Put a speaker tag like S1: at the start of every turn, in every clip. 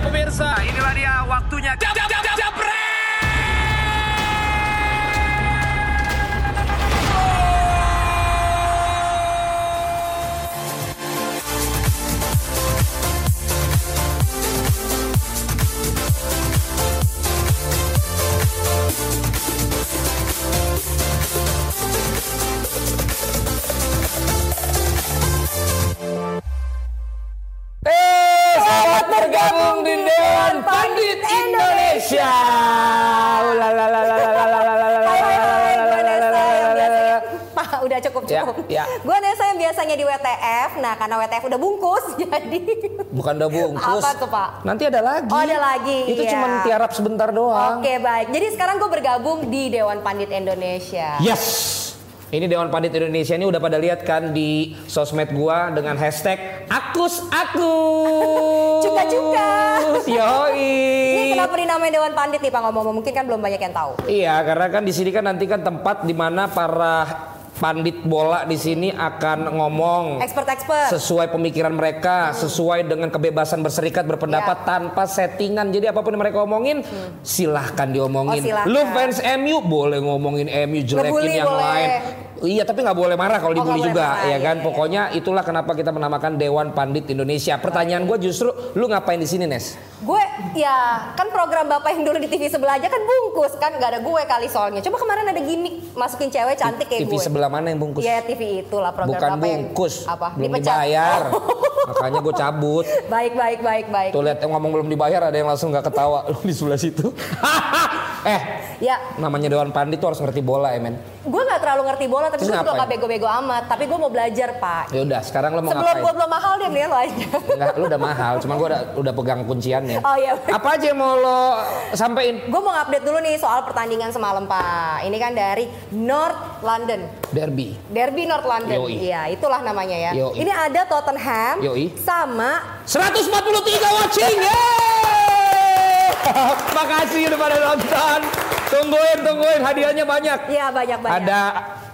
S1: Pemirsa, inilah dia waktunya. Jap, jap, jap, jap,
S2: bergabung di Dewan Pandit Indonesia.
S3: Udah cukup
S2: Ya,
S3: cukup.
S2: ya.
S3: Gue Nesa yang biasanya di WTF. Nah, karena WTF udah bungkus, jadi
S2: Bukan udah bungkus.
S3: Apa tuh, Pak?
S2: Nanti ada lagi.
S3: Oh, ada lagi,
S2: Itu
S3: iya.
S2: cuma tiarap sebentar doang.
S3: Oke baik. Jadi sekarang gue bergabung di Dewan Pandit Indonesia.
S2: Yes. Ini Dewan Pandit Indonesia ini udah pada lihat kan di sosmed gua dengan hashtag Akus Akus.
S3: Cuka-cuka.
S2: Yoi.
S3: Ini kenapa dinamain Dewan Pandit nih Pak ngomong? Mungkin kan belum banyak yang tahu.
S2: Iya, karena kan di sini kan nanti kan tempat di mana para pandit bola di sini akan ngomong
S3: Expert-expert.
S2: sesuai pemikiran mereka, sesuai dengan kebebasan berserikat berpendapat
S3: Ya.
S2: tanpa settingan. Jadi apa pun yang mereka omongin, silahkan diomongin.
S3: Oh, silahkan.
S2: Lu fans MU boleh ngomongin MU jelekin
S3: Ngebully
S2: yang
S3: boleh.
S2: lain. Iya, tapi nggak boleh marah kalau
S3: Oh,
S2: dibully
S3: boleh
S2: juga,
S3: marah,
S2: ya
S3: iya,
S2: kan?
S3: iya.
S2: Pokoknya itulah kenapa kita menamakan Dewan Pandit Indonesia. Pertanyaan gue justru, lu ngapain di sini, Nes?
S3: Gue ya kan program bapak yang dulu di TV sebelah aja kan bungkus kan nggak ada gue kali soalnya. Coba kemarin ada gimmick masukin cewek cantik kayak
S2: TV
S3: gue.
S2: sebelah mana yang bungkus?
S3: Ya TV itulah program
S2: Bukan
S3: bapak yang
S2: bungkus,
S3: apa?
S2: belum
S3: Dipecat.
S2: dibayar.
S3: Oh.
S2: Makanya gue cabut.
S3: baik baik baik baik.
S2: Tuh lihat yang ngomong belum dibayar ada yang langsung nggak ketawa lu di sebelah situ. eh,
S3: Ya
S2: namanya Dewan Pandit tuh harus ngerti bola ya men.
S3: Gue nggak terlalu ngerti bola tapi gue juga nggak bego-bego amat. Tapi gue mau belajar pak.
S2: Ya udah, sekarang lo mau
S3: Sebelum
S2: ngapain?
S3: gue belum mahal dia mendingan lo aja.
S2: Enggak, lu udah mahal, cuma gue udah, udah pegang kunciannya.
S3: Oh, iya.
S2: Apa aja yang mau lo sampein?
S3: gue mau update dulu nih soal pertandingan semalam pak. Ini kan dari North London.
S2: Derby.
S3: Derby North London.
S2: Yoi.
S3: Iya, itulah namanya ya.
S2: Yoi.
S3: Ini ada Tottenham
S2: Yoi.
S3: sama
S2: 143 watching. Yeay! Makasih udah pada nonton. Tungguin, tungguin hadiahnya banyak.
S3: ya banyak-banyak.
S2: Ada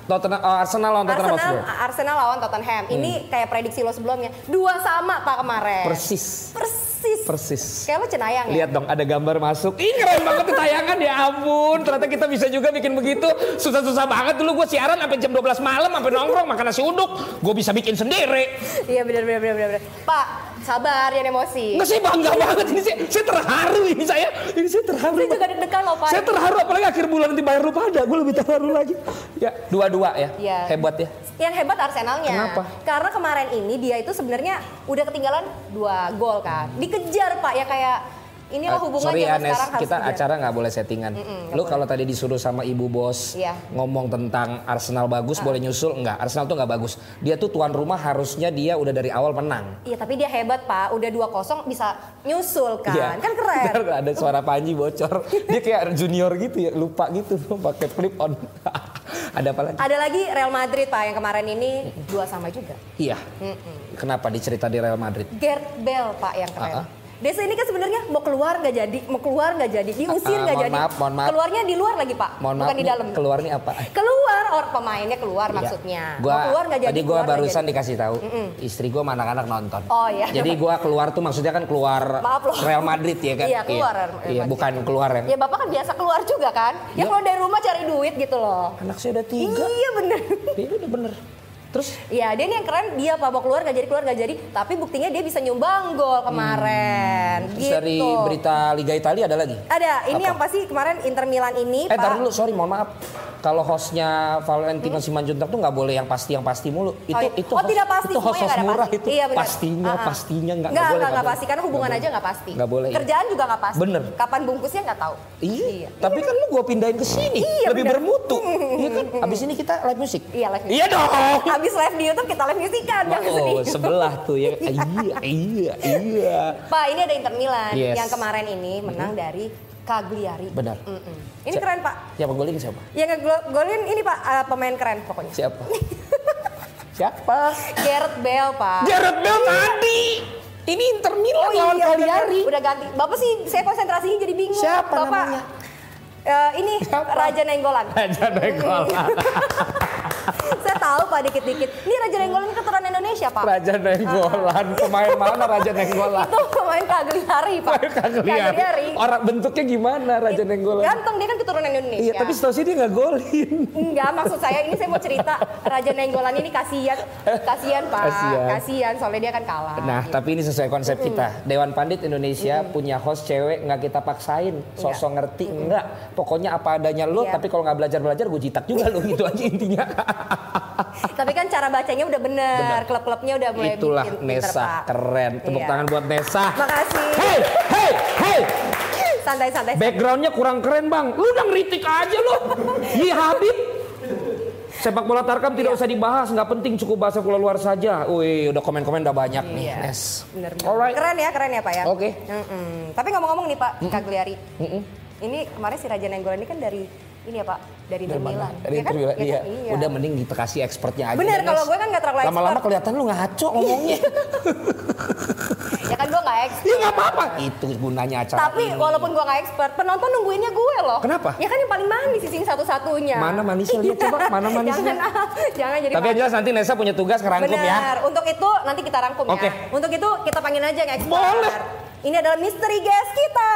S2: Tottenham, oh, Arsenal lawan Tottenham
S3: Arsenal,
S2: Hotspur.
S3: Arsenal lawan Tottenham. Ini kayak prediksi lo sebelumnya. Dua sama Pak kemarin.
S2: Persis.
S3: Persis.
S2: Persis.
S3: Kayak lo cenayang ya?
S2: Lihat dong ada gambar masuk. Ih keren banget tuh tayangan ya ampun. Ternyata kita bisa juga bikin begitu. Susah-susah banget dulu gue siaran sampai jam 12 malam sampai nongkrong makan nasi uduk. Gue bisa bikin sendiri.
S3: Iya benar benar benar benar. Pak, sabar jangan emosi.
S2: Nggak sih bangga banget ini saya, saya terharu ini saya. Ini saya terharu.
S3: Saya juga deg-degan loh Pak.
S2: Saya terharu apalagi akhir bulan nanti bayar lu pada. Gue lebih terharu lagi. Ya dua-dua ya.
S3: Iya.
S2: Hebat ya.
S3: Yang hebat Arsenalnya.
S2: Kenapa?
S3: Karena kemarin ini dia itu sebenarnya udah ketinggalan dua gol kan. Dikejar Pak ya kayak inilah
S2: Eh,
S3: hubungan
S2: sorry ya
S3: zaman
S2: Nes,
S3: sekarang harus
S2: kita acara nggak boleh settingan.
S3: nggak
S2: Lu kalau tadi disuruh sama ibu bos
S3: Iya.
S2: ngomong tentang Arsenal bagus boleh nyusul enggak? Arsenal tuh nggak bagus. Dia tuh tuan rumah harusnya dia udah dari awal menang.
S3: Iya tapi dia hebat Pak. Udah 2-0 bisa nyusul kan.
S2: Iya.
S3: Kan keren.
S2: Ntar ada suara Panji bocor. Dia kayak junior gitu ya, lupa gitu pakai flip on. ada apa lagi?
S3: Ada lagi Real Madrid Pak yang kemarin ini dua sama juga.
S2: Iya. Kenapa dicerita di Real Madrid?
S3: Gareth Bale Pak yang keren.
S2: Ah, ah.
S3: Desa ini kan sebenarnya mau keluar nggak jadi, mau keluar nggak jadi, diusir
S2: Ah,
S3: nggak
S2: mohon
S3: jadi.
S2: maaf, mohon maaf.
S3: Keluarnya di luar lagi Pak,
S2: Mohon
S3: bukan
S2: maaf
S3: di dalam.
S2: keluar nih apa?
S3: Keluar, orang pemainnya keluar
S2: Iya.
S3: maksudnya.
S2: Gua,
S3: mau keluar nggak jadi.
S2: Tadi gue barusan
S3: jadi.
S2: dikasih tahu, istri gue sama anak-anak nonton.
S3: Oh, iya.
S2: Jadi gue keluar tuh maksudnya kan keluar
S3: Maaf loh.
S2: Real Madrid ya kan?
S3: Iya, keluar Real
S2: Iya, bukan keluar yang.
S3: Ya bapak kan biasa keluar juga kan? Ya
S2: Ya.
S3: keluar dari rumah cari duit gitu loh.
S2: Anak saya udah tiga.
S3: Iya bener.
S2: Iya udah bener. Terus
S3: Iya dia nih yang keren dia mau keluar nggak jadi keluar nggak jadi tapi buktinya dia bisa nyumbang gol kemarin.
S2: terus
S3: gitu.
S2: dari berita Liga Italia ada lagi?
S3: Ada ini
S2: Apa?
S3: yang pasti kemarin Inter Milan ini
S2: Eh,
S3: pak.
S2: tar dulu, sorry, mohon maaf. Kalau hostnya Valentino Simanjuntak tuh nggak boleh yang pasti yang pasti mulu. Itu
S3: iya.
S2: itu
S3: oh
S2: host-
S3: tidak pasti
S2: itu host, host murah
S3: pasti.
S2: itu.
S3: Iya, benar.
S2: pastinya,
S3: Ah, ah.
S2: pastinya nggak
S3: nggak
S2: nggak boleh.
S3: nggak pasti karena hubungan
S2: Nggak
S3: aja nggak pasti.
S2: Nggak boleh. iya.
S3: Kerjaan juga nggak pasti.
S2: Bener.
S3: Kapan bungkusnya nggak tahu.
S2: Iya, tapi kan lu gua pindahin ke sini,
S3: Iya,
S2: lebih
S3: benar.
S2: bermutu. Iya kan? Abis ini kita live music.
S3: Iya live.
S2: Iya dong.
S3: Abis live di YouTube kita live musikan jangan
S2: Oh,
S3: sedih.
S2: sebelah tuh ya. Iya, iya, iya.
S3: Pak ini ada Inter Milan
S2: Yes.
S3: yang kemarin ini menang dari Cagliari.
S2: Benar.
S3: Mm-mm. Ini
S2: Siap.
S3: keren Pak.
S2: Siapa golin siapa?
S3: Yang ngegolin ini Pak eh, pemain keren pokoknya.
S2: Siapa? siapa?
S3: Gareth Bale Pak.
S2: Gareth Bale tadi. Ini Inter Milan lawan
S3: iya,
S2: Cagliari.
S3: bener. Udah ganti. Bapak sih saya konsentrasinya jadi bingung.
S2: Siapa
S3: Bapak,
S2: namanya?
S3: eh, ini
S2: Siapa?
S3: Raja Nenggolan.
S2: Aja Nenggolan.
S3: tahu Pak dikit-dikit. Ini Raja Nenggolan keturunan Indonesia Pak.
S2: Raja Nenggolan. Pemain mana Raja Nenggolan?
S3: Itu pemain Kagliari Pak.
S2: Kagliari. Orang bentuknya gimana Raja Nenggolan?
S3: Ganteng dia kan keturunan Indonesia.
S2: Iya, tapi setahu sih dia nggak golin.
S3: Enggak, maksud saya ini saya mau cerita Raja Nenggolan ini kasihan, kasihan Pak,
S2: Kasihan.
S3: kasihan soalnya dia kan kalah.
S2: Nah,
S3: gitu.
S2: tapi ini sesuai konsep kita. Dewan Pandit Indonesia punya host cewek nggak kita paksain, sosok ngerti enggak. Pokoknya apa adanya lo,
S3: Iya.
S2: tapi kalau nggak belajar belajar gue jitak juga lo gitu aja intinya.
S3: Tapi kan cara bacanya udah bener,
S2: Bener.
S3: klub-klubnya udah mulai
S2: Itulah
S3: bikin pinter,
S2: Nesa
S3: Pak.
S2: keren. Tepuk
S3: Iya.
S2: tangan buat Nesa.
S3: Makasih.
S2: Hey, hey, hey.
S3: Santai-santai.
S2: Backgroundnya kurang keren bang. Lu udah ngeritik aja lu. Yi Habib. Sepak bola Tarkam tidak usah dibahas, nggak penting cukup bahasa bola luar saja. Wih, udah komen-komen udah banyak nih.
S3: Iya.
S2: Nes.
S3: Bener, bener.
S2: Alright.
S3: Keren ya, keren ya Pak ya.
S2: Oke.
S3: Mm-mm. Tapi ngomong-ngomong nih Pak, Kagliari. Ini kemarin si Raja Nenggolan ini kan dari ini ya Pak, dari Inter Milan.
S2: Dari
S3: Iya kan?
S2: Inter Milan,
S3: Iya
S2: iya.
S3: kan? Iya.
S2: Udah mending kita kasih expertnya aja.
S3: Bener,
S2: deh,
S3: kalau gue kan nggak terlalu
S2: Lama-lama kelihatan lu ngaco ngomongnya.
S3: Ya kan gue nggak expert.
S2: Iya nggak apa-apa. Itu gunanya acara
S3: Tapi
S2: ini.
S3: walaupun gue nggak expert, penonton nungguinnya gue loh.
S2: Kenapa?
S3: Ya kan yang paling manis sih satu-satunya.
S2: Mana manisnya? Lihat coba, mana manisnya?
S3: jangan, jangan jadi
S2: Tapi yang jelas nanti Nesa punya tugas ngerangkum ya.
S3: Benar. Untuk itu nanti kita rangkum
S2: Oke.
S3: ya. Untuk itu kita panggil aja yang expert.
S2: Boleh.
S3: Ini adalah misteri guest kita.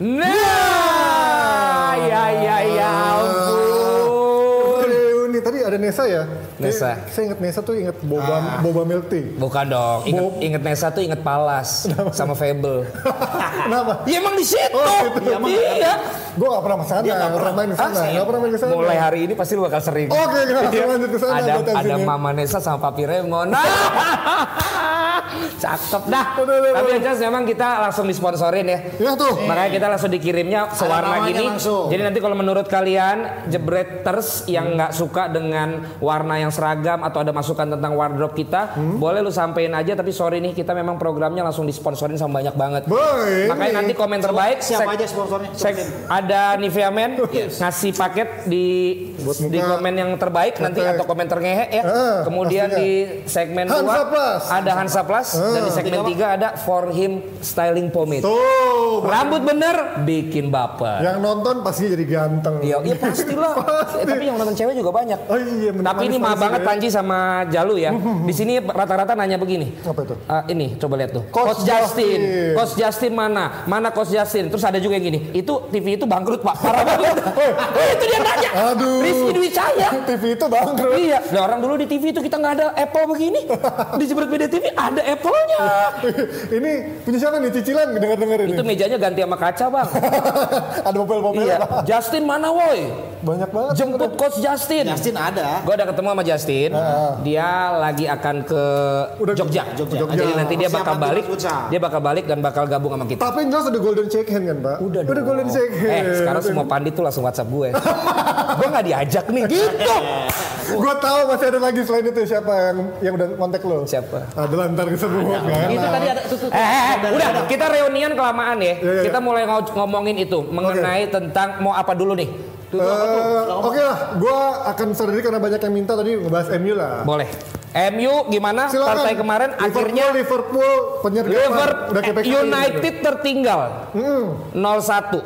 S2: Nah, ya ya ya ampun.
S4: Reuni tadi ada Nesa ya?
S2: Nesa.
S4: Eh, Saya ingat Nesa tuh ingat boba boba milk tea.
S2: Bukan dong, inget,
S4: Bob.
S2: inget Nesa tuh inget Palas sama Fable.
S4: Kenapa?
S2: Ya emang di situ.
S4: Oh, gitu.
S2: Iya.
S4: Gue gak pernah ke sana, gak pernah main ke sana, gak pernah main ke sana.
S2: Mulai hari ini pasti lu bakal sering.
S4: Oke, kita langsung
S2: Iya.
S4: lanjut ke sana,
S2: Ada ada. Mama Nesa sama Papi Remon. Nah. Cakep dah.
S4: Udah, udah,
S2: Tapi yang jelas memang kita langsung disponsorin ya.
S4: Ya tuh.
S2: Makanya kita langsung dikirimnya sewarna gini.
S5: langsung.
S2: Jadi nanti kalau menurut kalian jebreters yang nggak suka dengan warna yang seragam atau ada masukan tentang wardrobe kita, boleh lu sampein aja. Tapi sorry nih kita memang programnya langsung disponsorin sama banyak banget.
S4: Boy,
S2: Makanya
S4: ini.
S2: nanti komen terbaik.
S5: Siapa
S2: sek-
S5: aja sponsornya?
S2: sek- ada Nivea Men ngasih paket di
S4: Buat muka.
S2: di komen yang terbaik nanti atau komen terngehe ya.
S4: Ah,
S2: Kemudian
S4: pastinya.
S2: di segmen
S4: Hansa
S2: 2
S4: Plus.
S2: ada Hansa Plus dan di segmen 3 ada For Him Styling Pomade.
S4: Tuh,
S2: Rambut bener bikin baper.
S4: yang nonton pasti jadi ganteng.
S2: Iya, iya pastilah. Eh, tapi yang nonton cewek juga banyak.
S4: Oh iya.
S2: Tapi ini maaf
S4: Manis-manis
S2: banget
S4: ya.
S2: Panji sama Jalu ya. Di sini rata-rata nanya begini.
S4: Apa itu?
S2: Ah, ini coba lihat tuh.
S4: Coach
S2: Coach, Justin.
S4: Justin.
S2: Coach Justin mana? Mana Coach Justin? Terus ada juga yang gini. Itu TV itu bangkrut pak. Parah banget. Itu dia nanya.
S4: Aduh.
S2: Rizky Dwi Cahya.
S4: TV itu bangkrut.
S2: Iya, nah orang dulu di TV itu kita nggak ada Apple begini. Di Jebret Beda TV ada Apple-nya.
S4: ini punya siapa nih cicilan dengar-dengar ini?
S2: Itu mejanya ganti sama kaca bang.
S4: Ada mobil-mobil
S2: iya. Justin mana woi?
S4: Banyak banget.
S2: Jemput Coach Justin.
S5: Justin ada.
S2: Gue udah ketemu sama Justin. Dia lagi akan ke
S4: Udah
S2: Jogja.
S5: Jogja.
S2: Jadi nanti dia bakal balik. Dia bakal balik dan bakal gabung sama kita.
S4: Tapi yang jelas udah golden shake hand kan pak?
S2: Udah
S4: Udah golden shake hand.
S2: Eh sekarang semua pandit tuh langsung WhatsApp gue. gue nggak diajak nih gitu.
S4: Gue tahu masih ada lagi selain itu siapa yang yang udah kontak lo?
S2: Siapa?
S4: Ada lantar kesebut kan?
S5: Itu tadi ada tuh.
S2: Eh, eh, eh, udah kita reunian kelamaan ya.
S4: Iya, iya.
S2: Kita mulai ngo- ngomongin itu mengenai tentang mau apa dulu nih.
S4: Eh, Oke lah, gue akan sadari karena banyak yang minta tadi ngebahas MU lah.
S2: Boleh. MU gimana
S4: Silakan.
S2: partai kemarin
S4: Liverpool,
S2: akhirnya
S4: Liverpool penyergapan
S2: Liverpool United tertinggal
S4: Hmm,
S2: 0-1.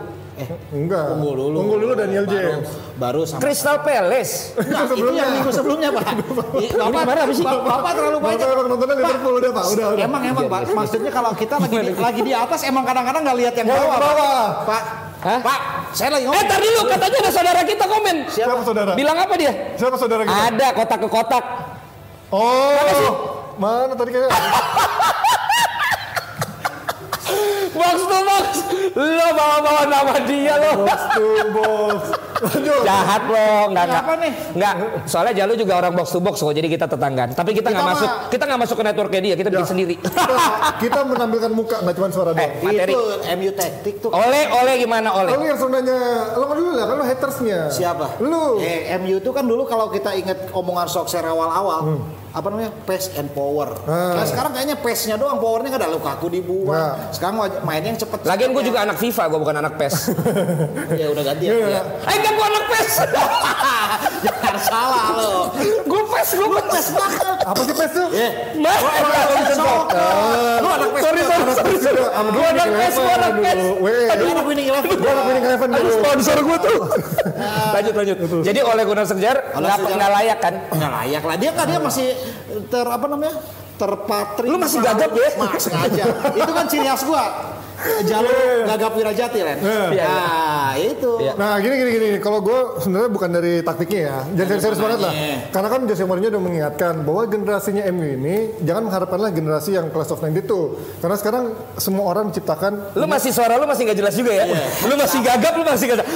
S4: enggak.
S5: Unggul dulu.
S4: Unggul dulu Daniel James.
S5: Baru sama.
S2: Crystal Palace.
S5: Enggak, itu
S4: sebelumnya.
S5: yang minggu sebelumnya pak.
S2: Apa sih?
S5: Bapak, Bapak terlalu
S4: Bapak
S5: banyak.
S4: emang nontonnya Liverpool udah pak, udah udah.
S5: Emang emang pak. Maksudnya kalau kita lagi di, lagi di atas emang kadang-kadang nggak lihat yang bawah. Pak.
S4: bawah.
S5: Pak.
S2: Hah?
S5: Pak. Saya lagi
S2: Eh
S5: ngomong.
S2: tadi dulu katanya ada saudara kita komen.
S4: Siapa saudara?
S2: Bilang apa dia?
S4: Siapa saudara kita?
S2: Ada kotak ke kotak.
S4: Oh, mana tadi kayak
S2: Box to box. Lo bawa-bawa nama dia lo.
S4: box to box.
S2: Jahat lo, enggak enggak.
S5: Apa nih?
S2: Enggak. Soalnya Jalu juga orang box to box kok, jadi kita tetanggaan. Tapi kita nggak masuk, kita nggak masuk ke networknya dia, kita bikin sendiri.
S4: Kita, kita menampilkan muka nggak cuma suara
S2: eh,
S4: doang.
S2: materi.
S5: Itu MU taktik tuh.
S2: Oleh, oleh gimana oleh?
S4: Lu yang sebenarnya, lo kan dulu lah, kan lo hatersnya.
S5: Siapa?
S4: Lu.
S5: Eh, MU itu kan dulu kalau kita ingat omongan Sokser awal-awal, apa namanya pace and power.
S4: Ah.
S5: Nah, sekarang kayaknya pace-nya doang, powernya nggak ada Lukaku dibuang.
S4: Nah.
S5: Sekarang mainnya yang cepet.
S2: Lagian gue juga anak FIFA, gue bukan anak PES.
S5: ya udah ganti ya.
S4: Iya.
S2: Eh enggak gue anak PES.
S5: Jangan salah lo.
S2: gue PES, gue PES.
S4: Apa sih PES tuh?
S5: Eh,
S2: Mas,
S5: lu anak PES.
S2: sorry, sorry, sorry. Gue anak PES, gue anak PES.
S5: Lu anak winning eleven.
S4: gue anak winning eleven
S2: Aduh, sponsor gue tuh. lanjut, lanjut. Jadi oleh Gunnar
S5: Oleh
S2: nggak
S5: Sekjar.
S2: nggak layak kan?
S5: Nggak layak lah. Dia kan dia masih ter apa namanya? Terpatri.
S2: Lu masih gagap ya?
S5: Mas sengaja. Itu kan ciri khas gua. Jalur gagap wirajati Ren.
S2: Iya.
S5: Nah, itu.
S2: Iya.
S4: Nah gini gini gini, kalau gue sebenarnya bukan dari taktiknya ya, jangan serius-serius banget lah. Karena kan Jose Mourinho udah mengingatkan bahwa generasinya MU ini jangan mengharapkanlah generasi yang class of 92. Karena sekarang semua orang menciptakan
S2: Lu masih suara lu masih nggak jelas juga ya? Lu masih gagap, lu masih gagap.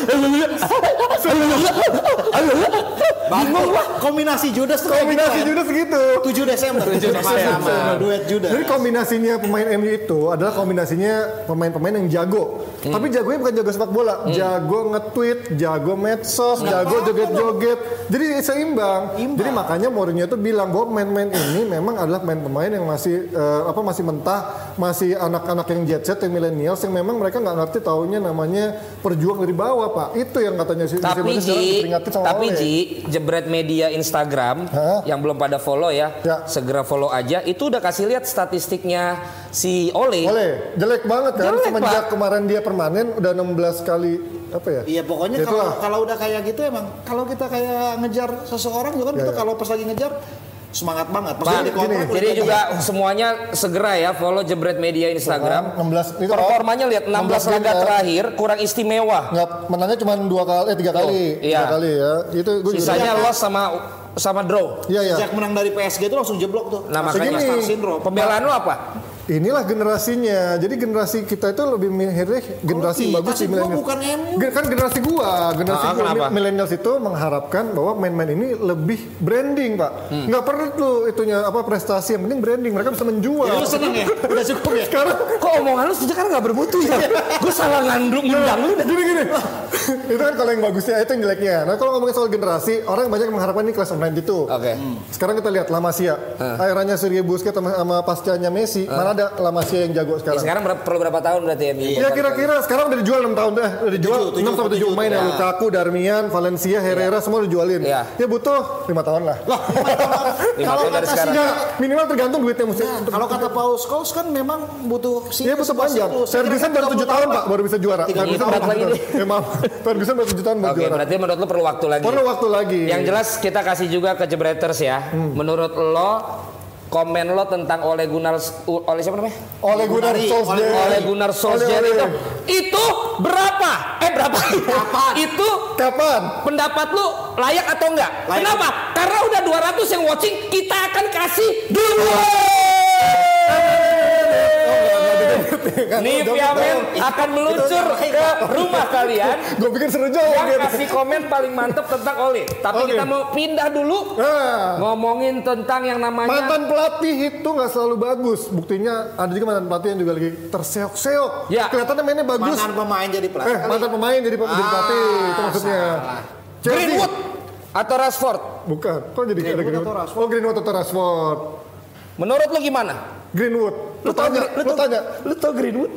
S5: Bingung gua. Kombinasi Judas gitu.
S4: kombinasi
S5: Ren.
S4: juga segitu.
S5: 7 Desember.
S2: 7 Desember.
S5: Sama duet Judas.
S4: Jadi kombinasinya pemain MU itu adalah kombinasinya pemain-pemain yang jago.
S2: Hmm.
S4: Tapi jagonya bukan jago sepak bola, jago nge-tweet, jago medsos, jago joget-joget. Jadi seimbang. Jadi makanya Mourinho itu bilang bahwa pemain-pemain ini memang adalah pemain-pemain yang masih eh, apa masih mentah, masih anak-anak yang jet set, yang millennials yang memang mereka nggak ngerti taunya namanya perjuang dari bawah, Pak. Itu yang katanya si
S2: Tapi
S4: sekarang
S2: Ji, tapi
S4: Ole.
S2: Ji, jebret media Instagram
S4: Hah?
S2: yang belum pada follow ya,
S4: Ya.
S2: segera follow aja. Itu udah kasih lihat statistiknya si Ole.
S4: Oleh, jelek banget kan
S2: Jelek,
S4: semenjak
S2: Pak.
S4: kemarin dia permanen udah 16 kali apa ya?
S5: Iya pokoknya
S4: Ya,
S5: kalau kalau udah kayak gitu emang kalau kita kayak ngejar seseorang juga kan
S4: Ya,
S5: kita
S4: ya.
S5: kalau pas lagi ngejar semangat banget.
S2: Pak,
S5: Maksudnya di kontrak
S2: Jadi
S5: kayak
S2: juga semuanya segera ya follow jebret media Instagram.
S4: 16 itu
S2: Performanya lihat 16 laga
S4: game ya.
S2: terakhir kurang istimewa.
S4: nggak menangnya cuma dua kali eh tiga kali
S2: iya.
S4: tiga kali ya itu gue juga
S2: Sisanya loss sama sama draw.
S4: iya iya
S5: Sejak menang dari PSG itu langsung jeblok tuh.
S2: Nah
S5: Langsung
S2: makanya
S5: star syndrome.
S2: pembelaan lu apa?
S4: Inilah generasinya jadi generasi kita itu lebih milih generasi yang
S5: iya?
S4: bagus
S5: gua
S4: millennials
S5: bukan MU.
S4: Gen- kan generasi gua generasi
S2: Ah,
S4: gua millennials itu mengharapkan bahwa main-main ini lebih branding pak
S2: Hmm.
S4: nggak perlu tuh itunya apa prestasi yang penting branding mereka bisa menjual
S5: Jadi lu seneng ya? Udah cukup ya?
S4: sekarang
S2: Kok omongan lu sejak kan nggak bermutu ya? Gue salah ngandung ngundang lu.
S4: gini gini itu kan kalau yang bagusnya itu yang jeleknya nah kalau ngomongin soal generasi orang banyak mengharapkan ini kelas online gitu
S2: Oke.
S4: sekarang kita lihat La Masia akhirnya Sergio Busquets sama, sama pascanya Messi mana ada La Masia yang jago
S2: Ya,
S4: sekarang
S2: sekarang berapa, perlu berapa tahun berarti ya? MU?
S4: Ya kira-kira sekarang udah dijual 6 tahun deh, udah dijual
S5: Tujuh,
S4: 6 sampai 7
S5: tujuh,
S4: pemain ya
S5: ya.
S4: Lukaku, Darmian, Valencia, Herrera semua udah jualin.
S2: Iya.
S4: Ya butuh 5 tahun lah.
S5: Lah,
S2: Lima
S5: kalau kata
S2: sekarang.
S4: minimal tergantung duitnya mesti.
S5: kalau kata Paul Scholes kan memang butuh
S4: Iya butuh panjang. Ferguson baru 7 tahun Pak baru bisa juara.
S5: Tiga
S4: Ferguson
S2: tahun
S4: baru
S2: lagi
S4: 7. Ya maaf. Ferguson baru 7 tahun baru
S2: Oke,
S4: juara.
S2: berarti menurut lu perlu waktu lagi.
S4: Perlu waktu lagi.
S2: Yang jelas kita kasih juga ke Jebreters ya. Menurut lo komen lo tentang Ole Gunnar Ole siapa namanya?
S4: Ole Gunnar Solskjaer.
S2: Ole Gunnar Solskjaer itu itu berapa? Eh berapa? itu
S4: Kapan?
S2: pendapat lu layak atau enggak?
S5: Layak.
S2: Kenapa? Karena udah 200 yang watching, kita akan kasih dua. Nivea Men akan meluncur ke rumah kalian
S4: Gue pikir seru jauh
S2: yang
S4: gitu.
S2: kasih komen paling mantep tentang Oli. Tapi
S4: Oke.
S2: kita mau pindah dulu
S4: Nah,
S2: ngomongin tentang yang namanya
S4: mantan pelatih itu nggak selalu bagus. Buktinya ada juga mantan pelatih yang juga lagi terseok-seok.
S2: Ya.
S4: Kelihatannya mainnya bagus.
S5: mantan pemain jadi pelatih.
S4: Eh, mantan pemain jadi, jadi pelatih. Itu maksudnya. Chelsea.
S2: Greenwood atau Rashford.
S4: Bukan. Kok jadi
S5: Greenwood
S4: Greenwood?
S5: atau Rashford?
S4: Oh, Greenwood atau Rashford.
S2: Menurut lu gimana?
S4: Greenwood. Lu, tanya, lu,
S2: tau-
S4: tanya.
S2: Lu tau Greenwood?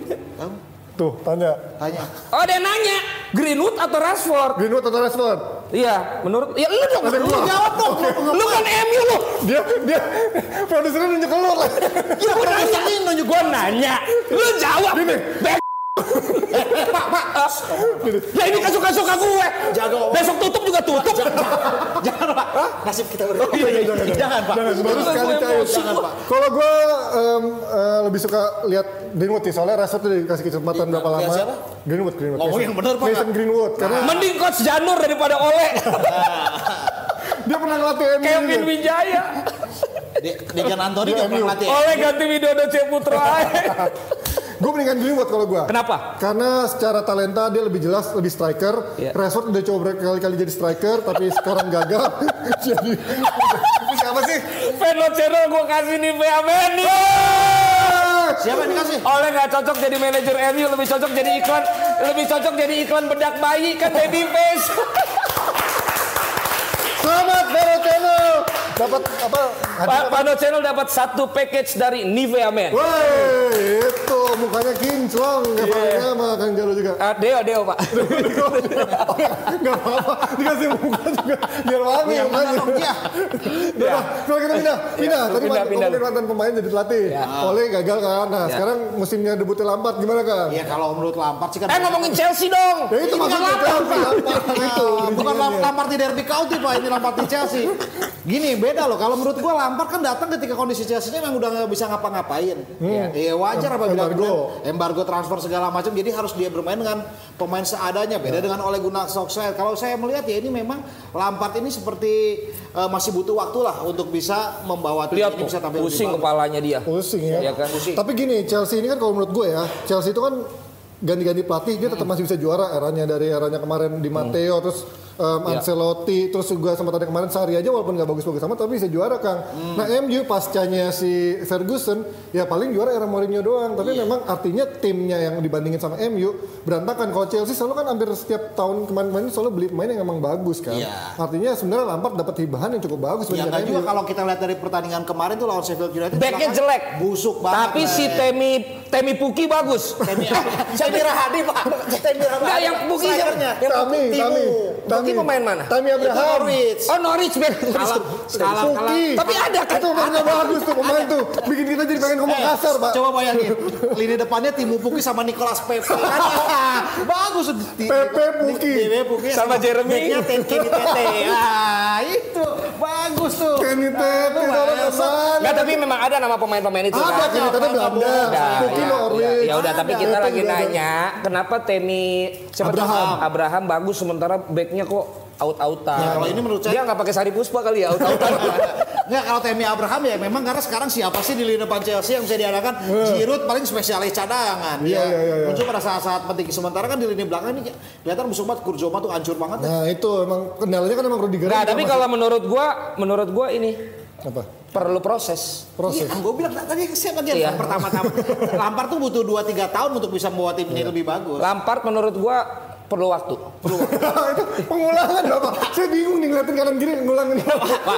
S4: Tuh, tanya.
S5: Tanya.
S2: Oh dia nanya Greenwood atau Rashford?
S4: Greenwood atau Rashford?
S2: Iya, menurut ya lu dong, lu jawab dong. Lu kan MU lu.
S4: Dia, dia, produsernya nunjuk ke lu lah.
S2: Ya gua nanya, nunjuk gua nanya. Lu jawab.
S4: Gini.
S2: Pak, Pak. Ya ini kan suka-suka gue.
S5: Jago.
S2: Besok tutup juga tutup.
S5: Jangan Pak. Nasib kita berdua.
S4: Iya, iya, jangan,
S5: Jangan Pak.
S4: Jangan, baru sekali cair.
S2: emosi,
S5: Jangan, Pak.
S4: Kalau gue eh, lebih suka lihat Greenwood sih, soalnya Rashford tuh dikasih kesempatan
S5: Iya,
S4: berapa lama.
S5: siapa?
S4: Greenwood, Greenwood.
S5: Ngomong
S4: Mason-
S5: yang bener, Pak.
S4: Mason Greenwood, karena
S2: Mending coach Janur daripada Ole.
S4: dia pernah ngelatih MU.
S2: Kevin. Wijaya.
S5: Di- Dejan Anthony
S4: Di
S5: juga pernah latih.
S2: Ole ganti Widodo Ceputra.
S4: Gue mendingan Greenwood kalau gue.
S2: Kenapa?
S4: Karena secara talenta dia lebih jelas, lebih striker.
S2: Iya.
S4: Rashford udah coba berkali-kali jadi striker, tapi sekarang gagal. jadi siapa sih?
S2: Veno channel gue kasih nih Men.
S5: Siapa yang dikasih?
S2: Oleh nggak cocok jadi manajer MU, lebih cocok jadi iklan, lebih cocok jadi iklan bedak bayi kan baby face.
S4: Selamat Vero Channel. dapat apa?
S2: Pak Pano Channel dapat satu package dari Nivea Men.
S4: Woi, itu mukanya kinclong,
S2: Iya.
S4: kayak yeah. sama Kang Jalo juga.
S2: Ah, Deo, Deo Pak.
S4: Gak apa-apa, dikasih muka juga biar wangi
S5: Yang mana dong?
S4: Udah, kalau kita pindah, pindah. Tadi
S2: pindah,
S4: pindah, mantan pemain jadi pelatih. Oleh gagal kan. Nah, sekarang musimnya debutnya Lampard gimana kan?
S5: Ya kalau menurut Lampard sih kan.
S2: Eh ngomongin Chelsea dong.
S4: Ya itu maksudnya Chelsea, Lampard itu.
S5: Bukan Lam- Lampard di Derby County pak, ini Lampard di Chelsea. Gini beda loh, kalau menurut gua Lampard kan datang ketika kondisi Chelsea-nya memang udah nggak bisa ngapa-ngapain. Iya wajar apabila
S4: Embargo.
S5: kemudian embargo transfer segala macam, jadi harus dia bermain dengan pemain seadanya. Beda dengan Ole Gunnar Solskjaer. Kalau saya melihat ya ini memang Lampard ini seperti eh, masih butuh waktu lah untuk bisa membawa tim
S2: Lihat
S5: ini
S2: tuh,
S5: bisa tampil
S2: pusing kepalanya dia.
S4: Pusing ya.
S2: Iya kan?
S4: Tapi gini, Chelsea ini kan kalau menurut gue ya, Chelsea itu kan ganti-ganti pelatih dia tetap masih bisa juara eranya dari eranya kemarin di Matteo terus um,
S2: Iya.
S4: Ancelotti terus juga sempat ada kemarin Sari aja walaupun nggak bagus-bagus amat tapi bisa juara Kang. Nah MU pascanya si Ferguson ya paling juara era Mourinho doang tapi memang artinya timnya yang dibandingin sama MU berantakan. Kalau Chelsea selalu kan hampir setiap tahun kemarin-kemarin selalu beli pemain yang emang bagus kan.
S5: Iya.
S4: Artinya sebenarnya Lampard dapat hibahan yang cukup bagus
S5: Ya nggak juga
S4: MU.
S5: kalau kita lihat dari pertandingan kemarin tuh lawan Sheffield United.
S2: Backnya jelek.
S5: Busuk banget.
S2: Tapi si. Temi Temi Puki bagus.
S5: Temi Temi Rahadi pak. Temi Rahadi.
S2: Enggak yang Puki siapa? Yang
S4: Tami, Tami,
S2: Puki pemain mana?
S4: Tami Abraham.
S5: Norwich.
S2: Oh Norwich Ben.
S5: Kalah, kalah.
S2: Tapi ada kan?
S4: Itu mainnya bagus tuh pemain tuh. Bikin kita jadi pengen ngomong
S5: Eh,
S4: kasar, Pak.
S5: Coba bayangin, lini depannya Timu Puki sama Nicolas Pepe. Bagus.
S4: Pepe Puki.
S5: Pepe Puki
S2: Sama Jeremy.
S5: Backnya Tenki di Tete. Ah, itu bagus tuh.
S4: Kenny Tete, ke mana?
S2: Enggak tapi memang ada nama pemain-pemain itu
S4: Ada,
S2: kan.
S4: Tete Belanda.
S2: Ya,
S4: Norwich.
S2: ya udah tapi kita lagi nanya kenapa Temi?
S4: Abraham.
S2: Abraham bagus sementara backnya kok out-outan.
S5: Ya, kalau ini menurut saya-
S2: dia nggak pakai sari puspa kali ya out-outan.
S5: Nggak kalau Temi Abraham ya memang karena sekarang siapa sih di lini depan Chelsea yang bisa diandalkan Giroud paling spesialis cadangan
S4: Iya,
S5: ya
S4: iya, iya,
S5: muncul pada saat-saat penting sementara kan di lini belakang ini kelihatan musuh banget Kurjoma tuh hancur banget
S4: Nah, itu emang kendalanya kan emang Rudiger.
S2: nah, tapi
S4: masih-
S2: kalau menurut gua menurut gua ini
S4: apa?
S2: perlu proses.
S4: Proses.
S5: Iya, gue bilang tadi siapa dia
S2: Iya.
S5: pertama-tama Lampard tuh butuh 2-3 tahun untuk bisa membawa timnya lebih bagus.
S2: Lampard menurut gua perlu waktu.
S4: itu pengulangan Bapak. Saya bingung nih ngeliatin kanan kiri ngulangin.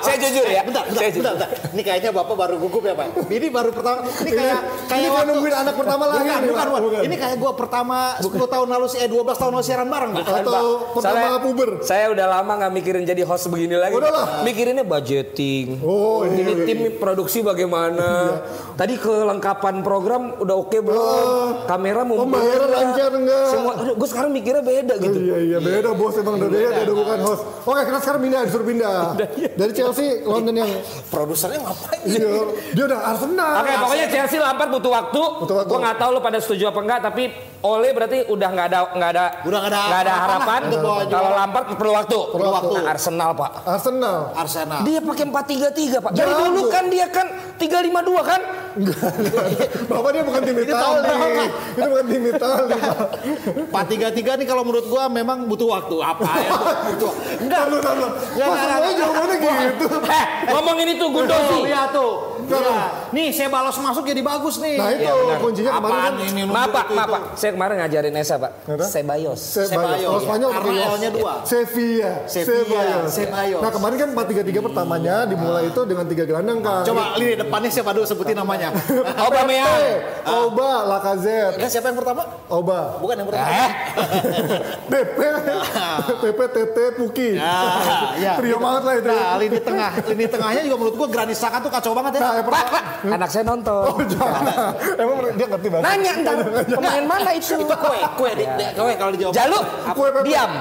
S2: Saya jujur ya.
S5: Bentar, bentar,
S2: saya
S5: bentar. Ini kayaknya bapak baru gugup ya pak. Ini baru pertama. Ini kayak kayak
S4: ini kayak nungguin anak pertama lagi
S5: Bukan, bukan, bukan.
S4: Bukan.
S5: Ini kayak gua pertama 10 tahun lalu sih, eh 12 tahun lalu siaran bareng. Pak.
S4: Atau pertama
S2: Soalnya
S4: puber.
S2: Saya udah lama nggak mikirin jadi host begini lagi.
S4: Udahlah.
S2: Mikirinnya budgeting.
S4: Oh, iya,
S2: Ini
S4: iya.
S2: tim produksi bagaimana? Tadi kelengkapan program udah oke belum? Kamera mau
S4: Pembayaran lancar enggak?
S2: Semua, gue sekarang mikirnya beda gitu.
S4: Iya iya beda bos emang udah dia udah bukan host. Oke kita sekarang pindah disuruh pindah dari Chelsea London yang
S5: Produsernya ngapain?
S4: dia, dia udah Arsenal.
S2: Oke, pokoknya Chelsea Lampard butuh waktu.
S4: Butuh waktu.
S2: Gue nggak tahu lo pada setuju apa enggak, tapi Ole berarti udah nggak ada nggak ada
S5: Udah nggak ada
S2: nggak ada
S5: harapan
S2: Kalau. Lampard perlu waktu.
S4: Perlu waktu.
S2: Nah, Arsenal pak.
S4: Arsenal.
S5: Arsenal.
S2: Dia pakai 4-3-3 pak. Dari dulu kan dia kan 3-5-2 kan?
S4: Bapak dia bukan tim Itali. Itu bukan tim Itali.
S5: 4-3-3 nih kalau menurut gua memang butuh waktu. Apa ya? butuh. Enggak.
S4: Tahu tahu.
S5: Nggak,
S4: Pas
S5: nggak,
S4: semuanya
S5: nggak.
S4: jawabannya gitu.
S2: Eh, ngomongin itu
S5: Tuh,
S2: Gundosi.
S5: lihat tuh. Iya. Nih, saya balas masuk jadi bagus nih.
S4: Nah itu
S2: Iya, benar.
S4: kuncinya kemarin
S5: Apaan
S4: kan
S5: ini?
S2: Maaf pak, maaf pak. Saya kemarin ngajarin Esa pak. Sebayos.
S4: Ceballos. Kalau Spanyol
S5: Karena
S4: pakai
S5: L-nya dua.
S4: Sevilla.
S5: Sevilla, Ceballos.
S4: Nah kemarin kan 4-3-3 pertamanya dimulai itu dengan tiga gelandang kan.
S5: Coba lini depannya siapa dulu sebutin namanya.
S2: Aubameyang.
S4: Oba, Lacazette,
S5: Enggak siapa yang pertama?
S4: Oba,
S5: Bukan yang pertama.
S4: PP, PP, TT, Puki.
S5: Ah, ya.
S4: Trio banget lah itu.
S5: Nah, lini tengah, lini tengahnya juga menurut gua Granit Xhaka tuh kacau banget ya.
S4: Yang
S2: pak. Anak saya nonton.
S4: Oh, jangan. Emang dia ngerti banget.
S2: Nanya ntar pemain mana itu?
S5: Itu kue, kue, di, di- kue kalau dijawab.
S2: Jalu,
S4: Kue
S2: diam.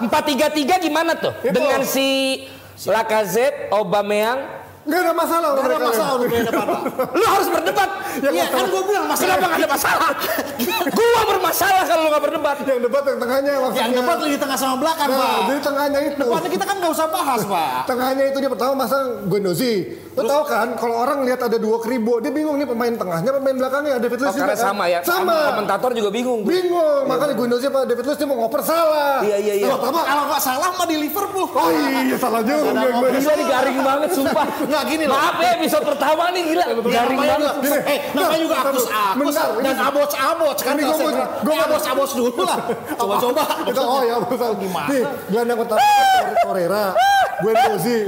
S2: Empat tiga tiga gimana tuh?
S4: Itu.
S2: Dengan si Lacazette, Aubameyang,
S4: Nggak ada masalah.
S5: Gak ada masalah untuk Pak.
S2: lu harus berdebat.
S5: Iya, kan gua bilang masalah.
S2: Kenapa nggak ada masalah? gua bermasalah kalau lu nggak berdebat.
S4: Yang debat yang tengahnya maksudnya.
S5: Yang depan lini tengah sama belakang,
S4: Nah,
S5: Pak.
S4: jadi tengahnya itu.
S5: Depannya kita kan nggak usah bahas, Pak.
S4: Tengahnya itu dia pertama masang Guendouzi. Lo tau kan kalau orang lihat ada dua kribo, dia bingung nih pemain tengahnya, pemain belakangnya. David
S2: Oh,
S4: Luiz juga
S2: karena
S4: kan.
S2: sama ya.
S4: Sama.
S2: Komentator juga bingung.
S4: Bingung, makanya Guendouzi apa David Luiz dia mau ngoper salah.
S2: Iya, iya, iya.
S5: Kalau nggak salah mah di Liverpool.
S4: oh iya salah juga. Gue.
S2: Bisa digaring banget sumpah.
S5: Nggak gini loh.
S2: Maaf ya episode pertama nih gila. Garing banget.
S5: juga, eh, namanya juga. Agus
S4: Bentar,
S5: dan Abots Abots kan
S4: Ini
S5: Gue
S4: gua mau-
S5: Abots Abots dulu lah. Coba-coba.
S4: Kita oh ya, betul.
S5: Gimana?
S4: Nih, gelandang pertama Torreira, Guendouzi.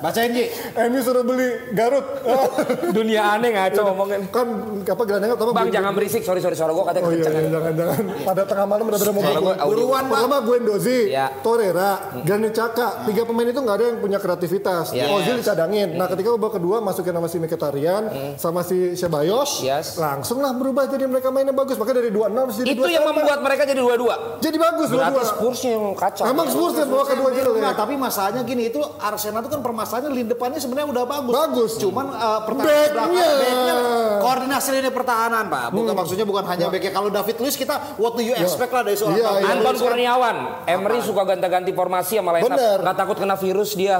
S5: Bacain Ji.
S4: MU suruh beli Garut.
S2: Dunia aneh ngaco ngomongin.
S4: kan apa gelandangnya pertama
S2: Bang jangan berisik, sorry sorry suara gua katanya
S4: Oh iya, iya jangan jangan. Pada tengah malam udah pada mau.
S5: Buruan.
S4: Pertama Guendouzi,
S2: Ya.
S4: Torreira, Granit Xhaka. Tiga pemain itu nggak ada yang punya kreativitas.
S2: Ya.
S4: Ozil dicadangin. Nah ketika babak kedua masukin sama si Mkhitaryan sama si Ceballos,
S2: Yes.
S4: langsung lah berubah jadi mereka mainnya bagus. Makanya dari 2-6 jadi
S2: Itu yang
S4: 2-1.
S2: membuat mereka jadi dua-dua.
S4: jadi bagus
S2: Berarti
S4: dua-dua.
S2: Spursnya yang kacau.
S4: Emang Spurs yang bawa kedua jelek.
S5: Enggak, tapi masalahnya gini itu Arsenal itu kan permasalahannya lini depannya sebenarnya udah bagus.
S4: Bagus.
S5: Cuman uh, pertahanan
S4: Backnya.
S5: koordinasi lini pertahanan, Pak. Bukan maksudnya bukan hanya backnya. Kalau David Luiz kita what do you expect lah dari seorang David
S4: iya.
S2: Anton? Kurniawan, Emery suka ganti-ganti formasi sama.
S4: Bener.
S2: Nggak takut kena virus dia.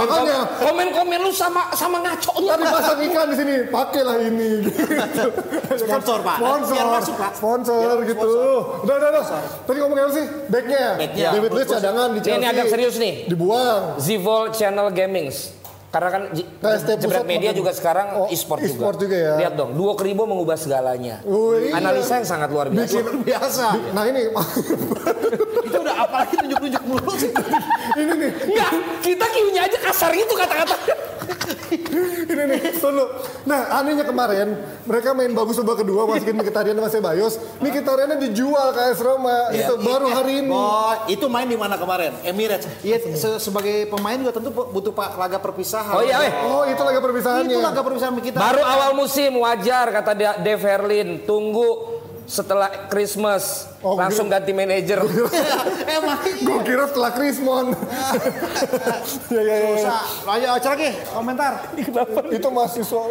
S4: Makanya.
S2: komen komen lu sama sama ngaco
S4: Tadi pasang ikan di sini, pakailah ini. Gitu.
S5: Sponsor, Pak.
S4: Sponsor,
S5: Biar masuk, Pak.
S4: sponsor
S5: Biar
S4: gitu.
S5: sponsor.
S4: Udah, udah, udah. Tadi ngomongin apa sih? Backnya.
S5: Backnya.
S4: David Luiz cadangan di Chelsea.
S2: ini agak serius nih.
S4: Dibuang.
S2: Zivol Channel Gamings. Karena kan
S4: KST
S2: Jebret Media juga sekarang
S4: Oh,
S2: e-sport
S4: e-sport juga ya.
S2: Lihat dong, Duo Kribo mengubah segalanya.
S4: Oh, iya.
S2: Analisa yang sangat luar biasa.
S4: Bikin
S5: biasa.
S4: Nah ini,
S5: itu udah apalagi nunjuk-nunjuk mulu sih.
S4: ini nih,
S2: Enggak, kita kiunya aja kasar gitu kata-kata.
S4: Tunggu. Nah anehnya kemarin, mereka main bagus babak kedua, masukin Mkhitaryan sama Ceballos. Mkhitaryannya dijual ke AS Roma. Itu baru hari ini.
S5: Oh, itu main di mana kemarin? Emirates. Iya, se- sebagai pemain juga tentu butuh pak laga perpisahan.
S2: Oh iya, weh.
S4: Oh itu laga perpisahannya.
S5: Itu laga perpisahan kita.
S2: Baru awal musim wajar kata De- Dave Herlin. Tunggu setelah Christmas
S4: Oh,
S2: langsung ganti manajer.
S5: Emang
S4: Gue kira setelah Krismon. ya, ya, ya.
S5: Susah. Ayo acara lagi komentar.
S4: Itu mahasiswa.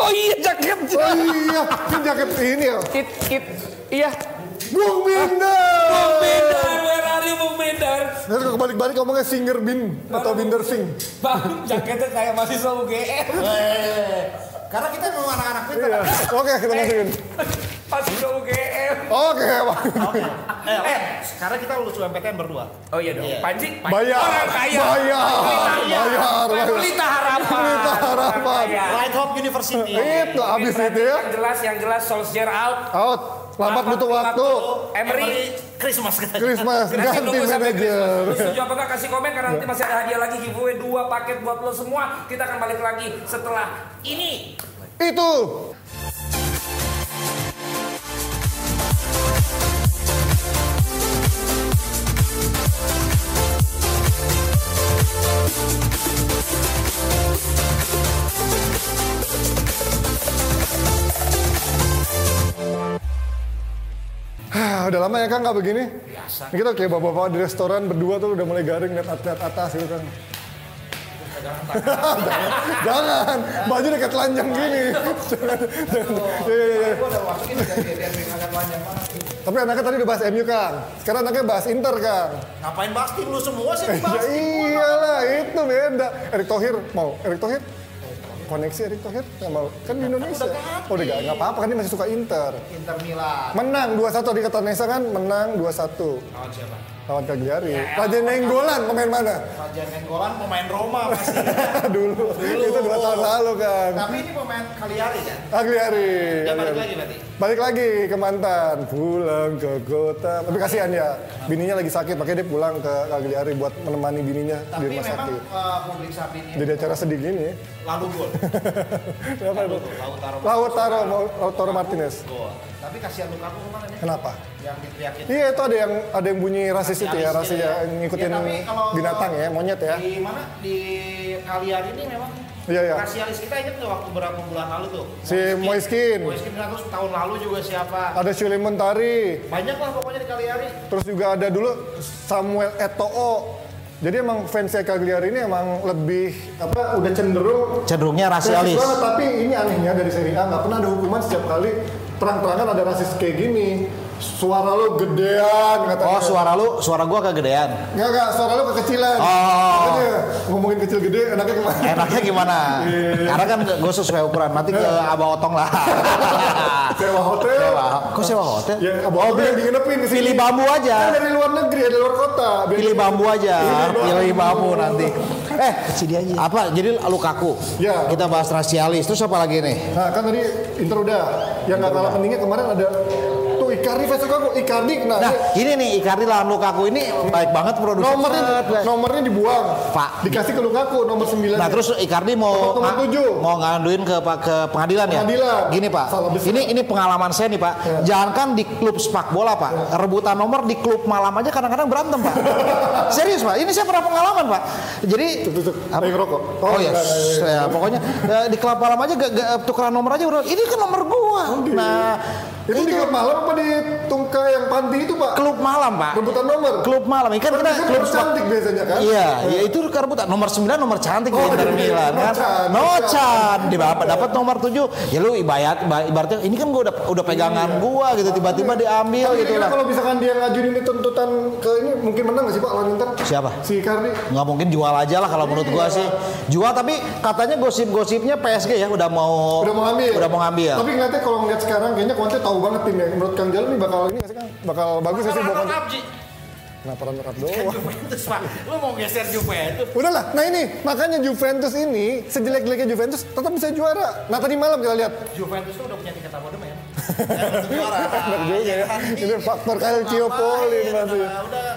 S2: oh iya jaket.
S4: Oh iya, ini jaket ini ya.
S2: Kit kit. Iya.
S4: Bung Binder.
S2: Bung Bindar, where are you Bung Bindar?
S4: Terus kalau kebalik-balik ngomongnya Singer Bin atau Binder Sing.
S2: Bang, jaketnya kayak mahasiswa UGM.
S5: Karena kita mau anak-anak pintar.
S4: Iya. Oke, kita masukin.
S2: Mahasiswa UGM.
S4: Oke.
S5: Eh, eh, sekarang kita lulus UMPTN berdua.
S2: Oh iya dong. Panji, Panji
S4: Bayar.
S2: orang kaya.
S4: Bayar. Bayar. Bayar.
S2: Pelita harapan.
S4: Pelita harapan.
S5: Light Hope University.
S4: Itu habis itu ya.
S2: Yang jelas, yang jelas Solskjaer out.
S4: Out. Lambat butuh waktu.
S2: Emery
S5: Christmas katanya.
S4: Christmas
S2: Nanti
S4: ganti manajer.
S2: Lu setuju apa enggak kasih komen karena nanti masih ada hadiah lagi giveaway dua paket buat lo semua. Kita akan balik lagi setelah ini.
S4: Itu. Ah, udah lama ya Kang nggak begini? Biasa. Ini kita kayak bapak-bapak di restoran berdua tuh udah mulai garing lihat lihat atas gitu kan. Jangan, jangan, baju udah kayak telanjang gini. jangan. Ya, ya, ya. Tapi anaknya tadi udah bahas MU Kang. Sekarang anaknya bahas Inter Kang.
S5: Ngapain bahas tim lu semua sih?
S4: Ya
S5: Bahas gua.
S4: iyalah itu beda. Erik Thohir mau Erik Thohir koneksi Erik Thohir nggak mau kan di Indonesia. Oh udah nggak apa-apa kan dia masih suka Inter.
S5: Inter Milan.
S4: Menang 2-1 di Katanesa kan menang 2-1.
S5: Lawan siapa?
S4: Lawan Cagliari. Raja Nenggolan pemain mana?
S5: Raja Nenggolan pemain Roma masih.
S4: Dulu. Itu dua tahun lalu kan.
S5: Tapi ini pemain Cagliari kan?
S4: Cagliari.
S5: Dia balik lagi berarti.
S4: Balik lagi ke mantan, pulang ke kota. Tapi kasihan ya, bininya lagi sakit, makanya dia pulang ke Cagliari buat menemani bininya di
S5: Tapi
S4: rumah
S5: memang
S4: sakit.
S5: uh, publik saat ini
S4: Jadi acara sedih gini ya.
S5: lalu gol.
S4: Kenapa itu?
S5: Lautaro.
S4: Lautaro, Lautaro Martinez.
S5: Gol. Tapi kasihan Lukaku kemarin ya.
S4: Kenapa?
S5: Yang diteriakin.
S4: Iya itu ada yang ada yang bunyi rasis itu ya, rasis ya, ngikutin
S5: Ya, tapi kalau
S4: binatang ya, monyet ya.
S5: Di mana? Di Cagliari ini memang
S4: Iya iya.
S5: Rasialis kita ingat nggak waktu beberapa bulan lalu tuh?
S4: Si Moiskin.
S5: Moiskin terus tahun lalu juga siapa?
S4: Ada Shuli Montari,
S5: Banyak lah pokoknya di Cagliari.
S4: terus juga ada dulu Samuel Eto'o. Jadi emang fansnya Cagliari ini emang lebih apa udah cenderung
S5: Cenderungnya
S4: rasis banget, tapi ini anehnya dari Serie A nggak pernah ada hukuman setiap kali terang-terangan ada rasis kayak gini. Suara lu gedean katanya.
S5: Oh suara lu, suara gua kegedean.
S4: Nggak, nggak, suara lu kekecilan.
S5: Oh.
S4: Makanya ngomongin kecil gede, enaknya ke mana?
S5: Enaknya gimana?
S4: Iya.
S5: Karena kan gue sesuai ukuran. Nanti ke Abah Otong lah.
S4: Sewa hotel.
S5: sewa. Kok sewa hotel?
S4: Ya, abang oh, yang diinepin di sini.
S5: Pilih bambu
S4: Kan
S5: aja.
S4: dari luar negeri, dari luar kota. Biar-
S5: Pilih bambu aja. Pilih bambu nanti. Eh,
S6: Sini aja.
S5: apa? Jadi Lukaku.
S4: Ya.
S5: Kita bahas rasialis. Terus apa lagi nih?
S4: Nah kan tadi Inter udah. Yang nggak kalah pentingnya kemarin ada Icardi versus Lukaku. Icardi nah,
S5: Nah,
S4: ini
S5: ini nih Icardi lawan Lukaku ini baik banget produksi.
S4: nomornya nomornya dibuang.
S5: Pak.
S4: Dikasih ke Lukaku nomor 9.
S5: Nah terus Icardi mau
S4: Nomor
S5: nga-
S4: tujuh.
S5: mau ngaduin ke Pak ke pengadilan ya.
S4: Pengadilan.
S5: Gini Pak, ini ini pengalaman saya nih Pak. Jangankan di klub sepak bola Pak, rebutan nomor di klub malam aja kadang-kadang berantem Pak. Serius Pak, ini saya pernah pengalaman Pak. Jadi
S4: Tuh, rokok.
S5: Oh, ya,
S4: enggak, enggak.
S5: ya, pokoknya ya, di klub malam aja gak, gak tukeran nomor aja udah. Ini kan nomor gua. Nah,
S4: Itu di klub malam apa di tungka yang panti itu, Pak?
S5: klub malam Pak.
S4: Rebutan nomor.
S5: Klub malam ini kan
S4: Kan
S5: kita klub
S4: cantik biasanya kan?
S5: Iya, ya itu rebutan nomor 9 nomor cantik di
S4: Oh,
S5: Inter
S4: iya,
S5: Milan kan.
S4: Nocan,
S5: Nocan di dapat dapat nomor 7. Ya lu ibarat ibaratnya ini kan gua udah udah pegangan gua gitu tiba-tiba diambil
S4: Tapi
S5: gitu lah.
S4: kalau misalkan dia ngajuin ini tuntutan ke ini mungkin menang nggak sih Pak lawan Inter?
S5: Siapa?
S4: Si Icardi.
S5: nggak mungkin jual aja lah kalau menurut gua sih jual tapi katanya gosip-gosipnya PSG ya udah mau
S4: Udah mau ngambil.
S5: udah mau ngambil
S4: Tapi ngeliatnya kalau ngeliat sekarang kayaknya Conte tahu banget timnya. Menurut Kang Jalu nih bakal ini nggak sih Kang? Bakal bagus nggak sih buat? Kenapa runner up doang?
S5: Juventus pak lu mau geser Juventus
S4: Udahlah, nah ini makanya Juventus ini sejelek-jeleknya Juventus tetap bisa juara. Nah tadi malam kita lihat.
S5: Juventus tuh udah punya tiket abodemen
S4: Benar juga ya. Ini faktor Calciopoli masih.
S5: udah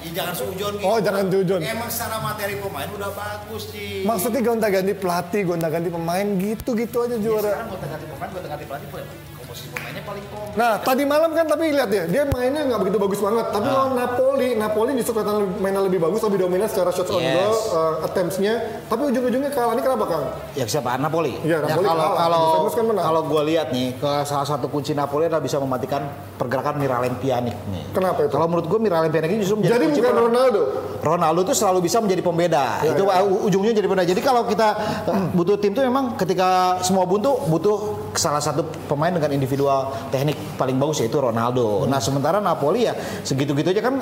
S5: ya jangan sujon gitu
S4: Oh jangan jujon.
S5: emang secara materi pemain udah bagus sih
S4: Maksudnya gonta-ganti pelatih, gonta-ganti pemain gitu-gitu aja juara.
S5: sekarang gonta ganti pemain gonta ganti pelatih komposisi pemainnya paling
S4: Nah tadi malam kan tapi lihat ya, dia mainnya nggak begitu bagus banget. Tapi lawan Napoli, Napoli justru kelihatan mainnya lebih bagus, lebih dominan secara shots on
S5: Yes.
S4: goal, uh, attempts-nya. Tapi ujung-ujungnya kalah ini kenapa Kang?
S5: Ya siapa? Napoli.
S4: Iya,
S5: Ya,
S4: Napoli
S5: kalau
S4: kalah.
S5: kalau
S4: Juventus kan menang.
S5: kalau gue lihat nih, ke salah satu kunci Napoli adalah bisa mematikan pergerakan Miralem Pjanic nih.
S4: Kenapa itu?
S5: Kalau menurut gue Miralem Pjanic ini justru menjadi
S4: Jadi bukan
S5: per-
S4: Ronaldo.
S5: Ronaldo itu selalu bisa menjadi pembeda. itu uh, ujungnya jadi pembeda. Jadi kalau kita uh, butuh tim tuh memang ketika semua buntu butuh salah satu pemain dengan individual teknik paling bagus yaitu Ronaldo. Nah, sementara Napoli ya segitu-gitu aja kan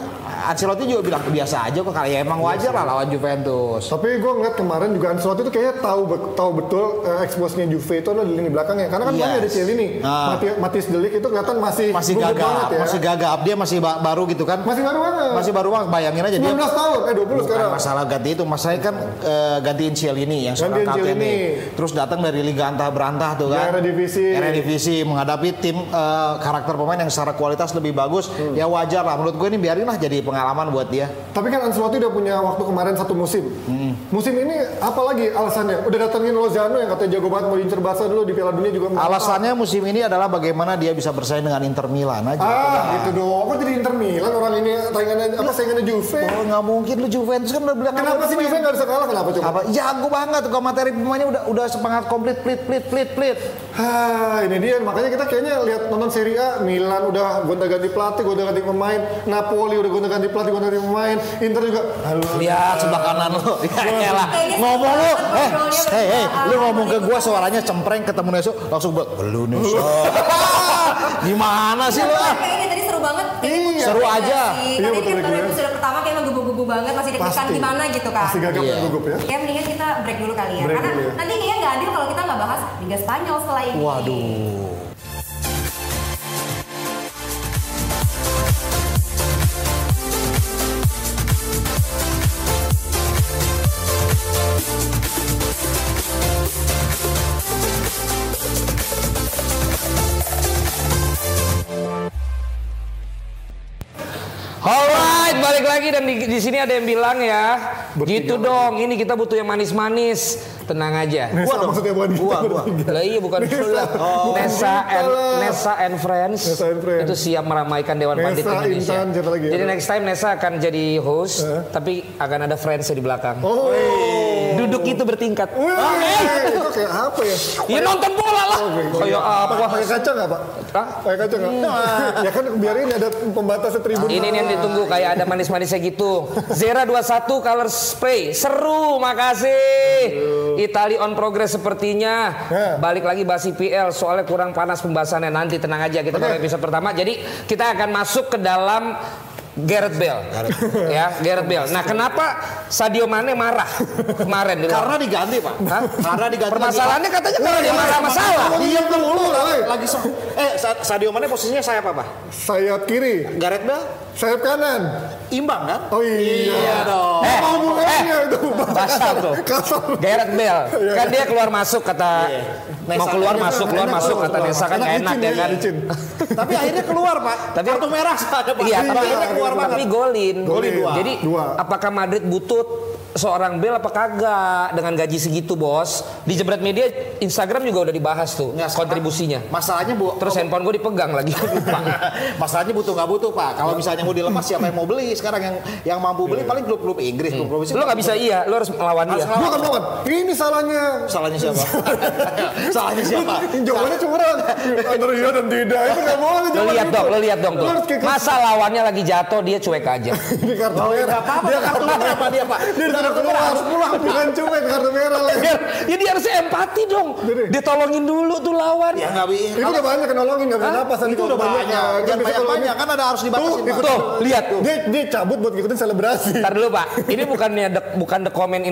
S5: Ancelotti juga bilang biasa aja kok kayak emang wajar lah lawan Juventus.
S4: Tapi gue ngeliat kemarin juga Ancelotti itu kayaknya tahu tahu betul uh, expose-nya Juve itu adalah di lini belakangnya. Karena kan
S5: Yes.
S4: ada Cielini,
S5: Ah.
S4: Mati- Matis Delik itu kelihatan masih
S5: Masih gagap,
S4: banget ya.
S5: masih gagap. Dia masih ba- baru gitu kan.
S4: Masih baru banget.
S5: Masih baru banget bayangin aja dia
S4: 19 tahun, eh 20
S5: Bukan
S4: sekarang.
S5: masalah ganti itu, masalahnya kan eh, gantiin Cielini yang sekarang nih. Terus datang dari Liga Antah Berantah tuh kan.
S4: Ya, Eredivisie.
S5: Eredivisie menghadapi tim eh, karakter pemain yang secara kualitas lebih bagus.
S4: Hmm.
S5: Ya wajar lah menurut gue ini biarin lah jadi pengalaman buat dia.
S4: Tapi kan Ancelotti udah punya waktu kemarin satu musim. Musim ini apa lagi alasannya? Udah datengin Lozano yang katanya jago banget mau diincer Barca dulu di Piala Dunia juga.
S5: Alasannya musim ini adalah bagaimana dia bisa bersaing dengan Inter Milan aja.
S4: Ah, gitu dong. Kok jadi Inter Milan orang ini tayangannya apa saingannya Juve?
S5: Oh nggak mungkin lu Juventus kan udah bilang
S4: Kenapa sih Juve nggak bisa kalah? Kenapa coba?
S5: apa jago banget kok materi pemainnya udah udah semangat komplit plit plit plit plit
S4: Hah, ini dia. Makanya kita kayaknya lihat nonton Serie A, Milan udah gonta-ganti pelatih, gonta-ganti pemain, Napoli udah gonta-ganti pelatih, gonta-ganti pemain, Inter juga. Halo.
S5: lihat sebelah kanan lu ya
S3: Kayaknya
S5: ngomong lu eh hey, hey, lu ngomong ke gua suaranya cempreng ketemu Neso langsung buat lu Neso gimana sih lu ah
S3: Kayaknya tadi seru banget.
S4: Iya.
S5: Seru aja.
S3: Iya, Tadi
S4: betul,
S3: kan
S4: betul.
S3: pertama kayak menggebu-gebu banget, masih deg-degan
S4: Pasti.
S3: gimana gitu kan.
S4: Pasti gagap dan gugup ya.
S3: Ya mendingan kita break dulu kali ya.
S4: Break
S3: Karena
S4: dulu ya.
S3: nanti kayaknya nggak adil kalau kita nggak bahas Liga Spanyol setelah ini.
S5: waduh
S2: Alright, balik lagi dan di, di sini ada yang bilang ya, gitu dong. Ini kita butuh yang manis-manis. Tenang aja.
S4: Nesa maksudnya bukan kita
S5: Gua, gua.
S4: bertiga.
S2: Lah iya bukan
S4: Nesa.
S2: pula.
S4: Oh.
S2: Nesa and. Nesa and Friends.
S4: Nesa and Friends.
S2: Itu siap meramaikan Dewan
S4: Nesa,
S2: Pandit Indonesia.
S4: Intan, siapa lagi ya?
S2: Jadi next time Nesa akan jadi host, tapi akan ada friends di belakang.
S4: Oh.
S2: Duduk itu bertingkat.
S4: Wih, itu kayak apa ya?
S2: Ya nonton bola lah. Kayak apa?
S4: Pakai kaca nggak pak?
S2: Hah?
S4: Pakai kaca nggak? ya kan biar ini ada pembatasnya tribun.
S2: Ini nih yang ditunggu kayak ada manis-manisnya gitu. Zera 21 color spray. Seru, makasih. Itali on progress sepertinya.
S4: Ya.
S2: Balik lagi bahas IPL soalnya kurang panas pembahasannya nanti tenang aja kita baru episode pertama. Jadi kita akan masuk ke dalam Gareth Bale. ya, Gareth Bale. Nah, kenapa Sadio Mane marah kemarin di
S5: karena diganti pak
S2: Hah?
S5: karena diganti
S2: Permasalahannya katanya karena dia marah masalah.
S4: Diam dulu
S5: lagi so eh Sa- Sadio Mane posisinya saya apa pak
S4: Sayap kiri,
S5: Gareth Bale
S4: sayap kanan.
S5: imbang kan
S4: Oh iya.
S5: dong
S2: Eh,
S4: Apa hubungannya itu?
S2: Basah tuh.
S4: Kasar.
S2: Gareth Bale. Kan dia keluar masuk kata mau keluar masuk keluar masuk kata Nesa kan
S4: Enak
S2: enak ya
S4: ya,
S2: kan.
S5: Tapi akhirnya keluar pak.
S2: Tapi-
S5: kartu merah saja pak.
S2: Iya,
S5: tapi akhirnya keluar banget.
S2: tapi golin.
S4: Golin dua.
S2: Jadi
S4: Dua.
S2: apakah Madrid butuh seorang Bel apa kagak dengan gaji segitu bos? Di jebret media Instagram juga udah dibahas tuh
S5: Nggak, sekarang
S2: kontribusinya.
S5: Masalahnya bu.
S2: Terus handphone gue dipegang lagi lupa.
S5: Masalahnya butuh nggak butuh pak. Kalau misalnya mau dilepas siapa yang mau beli? Sekarang yang yang mampu beli paling klub-klub Inggris, klub-klub
S2: Lo nggak bisa iya, lo harus melawan dia.
S4: Gua kan lawan. Ini salahnya.
S5: Salahnya siapa? Salahnya siapa?
S4: Jawabannya curang. Antara iya dan tidak. Itu nggak boleh.
S2: Lo lihat dong, lo lihat dong tuh. Masa lawannya lagi jatuh dia cuek aja.
S4: Ini kartu merah.
S5: apa-apa. Dia kartu merah apa dia pak?
S4: Dia
S5: kartu merah
S4: keluar.
S5: harus pulang.
S4: Bukan cuek kartu merah lagi.
S2: Ya dia harus empati dong. Dia tolongin dulu tuh lawan.
S5: Ya nggak bisa.
S4: Itu udah banyak nolongin nggak bisa tadi
S5: Itu udah banyak. Jangan
S4: bisa kalau
S5: banyak-banyak kan ada harus dibatasin
S4: Tuh,
S2: lihat tuh.
S4: Dia dia cabut buat ngikutin selebrasi.
S2: Ntar dulu pak, ini bukannya bukan the comment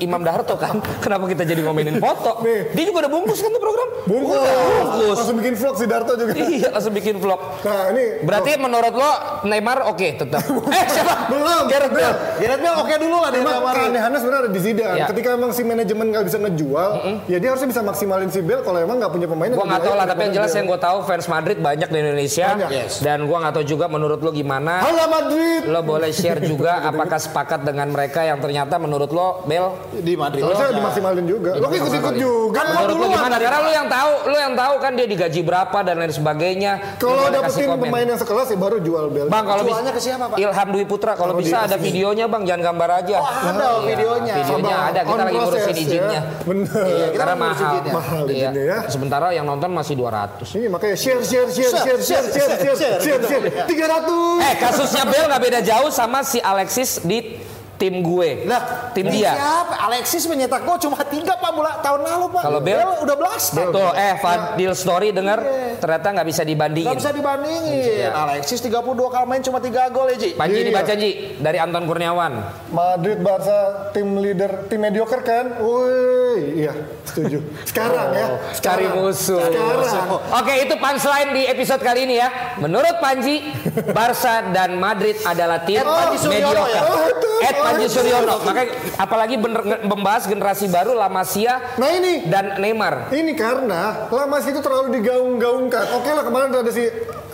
S2: Imam Darto kan? Kenapa kita jadi ngomongin foto? Dia juga udah bungkus kan tuh program?
S4: Bungkus.
S2: Bungkus.
S4: Langsung bikin vlog si Darto juga.
S2: Iya, langsung bikin vlog.
S4: Nah ini
S2: Berarti menurut lo Neymar oke tetap? Eh siapa?
S4: Belum.
S2: Gareth Bale.
S5: Gareth Bale oke dulu lah kemarin.
S4: keanehannya sebenarnya ada di Zidane.
S2: Ya.
S4: Ketika emang si manajemen nggak bisa ngejual, ya dia harusnya bisa maksimalin si Bale kalau emang nggak punya pemain. yang
S2: Gua nggak tahu lah, tapi yang jelas
S4: dia.
S2: yang gue tahu fans Madrid banyak di Indonesia.
S4: Banyak.
S5: Yes.
S2: Dan gua nggak tahu juga menurut lo gimana.
S4: Hala Madrid.
S2: Lo boleh share juga apakah sepakat dengan mereka yang ternyata menurut lo Bel
S5: di Madrid.
S4: Harusnya
S5: aja.
S4: dimaksimalin juga. Lo kan ikut-ikut juga.
S5: Kan
S2: lo
S5: duluan
S2: gimana? Karena lo yang tahu, lo yang tahu kan dia digaji berapa dan lain sebagainya.
S4: Kalau dapetin
S2: komen.
S4: pemain yang sekelas ya baru jual Bale.
S2: Bang kalau
S5: Jualnya
S2: bisa
S5: ke siapa, Pak?
S2: Ilham Dwi Putra kalau
S4: Kalau
S2: bisa ada videonya bang jangan gambar aja.
S5: Oh, ada videonya.
S2: Videonya
S4: Sama
S2: ada kita lagi ngurusin
S4: process,
S2: izinnya.
S4: ya. Bener.
S2: Iya,
S5: kita
S2: karena mahal.
S4: Mahal
S2: Iya.
S4: izinnya ya.
S2: Sementara yang nonton masih 200.
S4: Ini makanya share share share share share share share share share tiga ratus.
S2: Eh kasusnya Bel nggak beda jauh sama si Alexis di tim gue.
S5: Lah,
S2: tim dia.
S5: Siapa? Alexis menyetak gol cuma tiga pak bola tahun lalu pak.
S2: Kalau Bale-
S5: udah belasan.
S2: Tuh eh Fadil Story denger ternyata nggak bisa
S5: Gak
S2: dibandingin.
S5: bisa dibandingin.
S2: Iya.
S5: Alexis 32 kali main cuma 3 gol ya Ji.
S2: Panji
S4: Iya.
S2: dibaca Ji dari Anton Kurniawan.
S4: Madrid Barca tim leader tim mediocre kan? Woi, iya setuju. Sekarang ya.
S2: Cari
S4: Sekarang.
S2: musuh.
S4: Sekarang.
S2: Oke itu punchline di episode kali ini ya. Menurut Panji, Barca dan Madrid adalah tim
S5: Ed Panji Suryono
S2: mediocre.
S5: ya?
S4: Oh, itu.
S2: Ed Panji Suryono. Makanya apalagi bener, membahas generasi baru La Masia
S4: Nah ini
S2: dan Neymar.
S4: Ini karena lama itu terlalu digaung-gaungkan. Oke lah kemarin ada si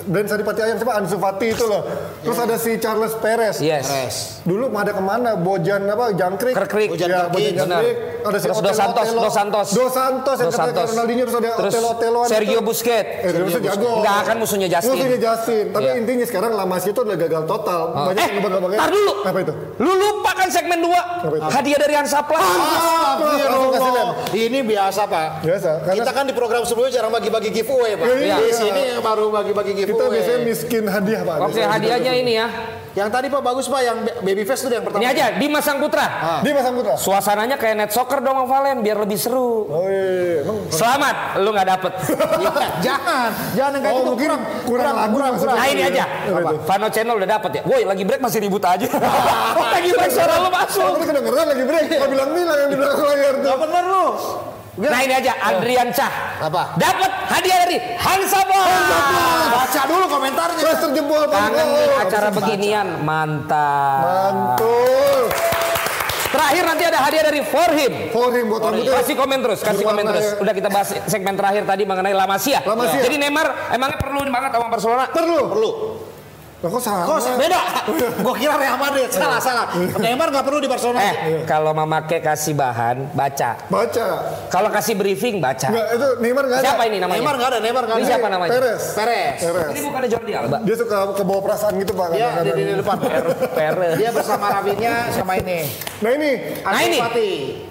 S4: Dan Saripati Ayam siapa Ansu Fati itu loh. Terus ada si Charles Perez.
S2: Yes.
S5: Res.
S4: Dulu ada ke mana? Bojan apa? Jangkrik.
S2: Kerkrik.
S5: Bojan
S4: Ya, Bojan Jangkrik. Ada si
S2: Terus
S4: Otelo
S2: Dos Santos,
S4: Otelo.
S2: Dos Santos.
S4: Dos Santos yang
S2: Dos Santos.
S4: Ronaldinho terus ada
S2: Terus
S4: Otelo Oteloan
S2: Sergio
S4: itu.
S2: Busquets.
S4: Eh, dia bisa jago.
S2: Nggak akan musuhnya Justin.
S4: Musuhnya Justin. Tapi
S2: Iya.
S4: intinya sekarang La Masia itu udah gagal total. Banyak
S2: eh,
S4: yang ngebang-ngebangnya.
S2: tar dulu.
S4: Apa itu?
S2: Lu lupa kan segmen 2
S4: itu?
S2: Hadiah dari.
S4: Langsung kasih lihat.
S5: Ini biasa pak.
S4: Biasa.
S5: Kita kan di program sebelumnya jarang bagi-bagi giveaway pak.
S4: Iya,
S5: Di
S4: iya.
S5: sini baru bagi-bagi giveaway.
S4: Kita biasanya miskin hadiah Pak.
S2: Oke
S4: Biasanya
S2: hadiahnya ini ya.
S5: Yang tadi pak bagus pak, yang baby face itu yang pertama.
S2: Ini aja Dimas Sang Putra.
S4: Di Mas Putra.
S2: Suasananya kayak net soccer dong Bang Valen biar lebih seru.
S4: Oh iya, emang
S2: Selamat, lu nggak dapet.
S5: Iya, jangan, jangan yang kayak
S4: Oh,
S5: gitu.
S4: mungkin
S5: kurang,
S4: kurang lagu maksudnya.
S2: Nah ini aja,
S4: Apa itu?
S2: Vano Channel udah dapet ya. Woi lagi break masih ribut aja. lagi break suara lu masuk.
S4: Kedengeran lagi break. Gak bilang-bilang yang di belakang layar tuh.
S5: Gak bener lu.
S2: Nah ini aja, Adrian Cah.
S5: Apa?
S2: Dapat hadiah dari Hansapa.
S5: Baca dulu komentarnya.
S4: Plaster jempol Pak.
S2: Kangen nih
S4: Oh,
S2: acara
S4: habis
S2: beginian, mantap.
S4: Mantul.
S2: Terakhir nanti ada hadiah dari For Him.
S4: Forim buat rambutnya.
S2: Kasih komen terus, kasih komen terus.
S4: ya.
S2: Udah kita bahas segmen terakhir tadi mengenai La Masia.
S4: La Masia.
S2: Jadi Neymar emangnya perlu banget sama Barcelona?
S4: Perlu.
S5: Perlu.
S4: Lah kok sama?
S5: Kok beda? Gue kira Real Madrid. Salah, salah. Neymar gak perlu di Barcelona.
S2: Eh, kalau memakai kasih bahan, baca.
S4: Baca.
S2: Kalau kasih briefing, baca.
S4: Enggak, itu Neymar enggak ada.
S2: Siapa ini namanya?
S5: Neymar gak ada, Neymar gak
S2: Ini
S5: ada.
S2: siapa namanya?
S4: Perez.
S5: Perez.
S4: Perez.
S2: Ini bukannya Jordi Alba.
S4: Dia suka ke bawah perasaan gitu Pak.
S5: Dia di, di, di depan.
S2: Perez.
S5: Dia bersama Rafinha sama ini.
S4: Nah ini.
S2: Nah, ini.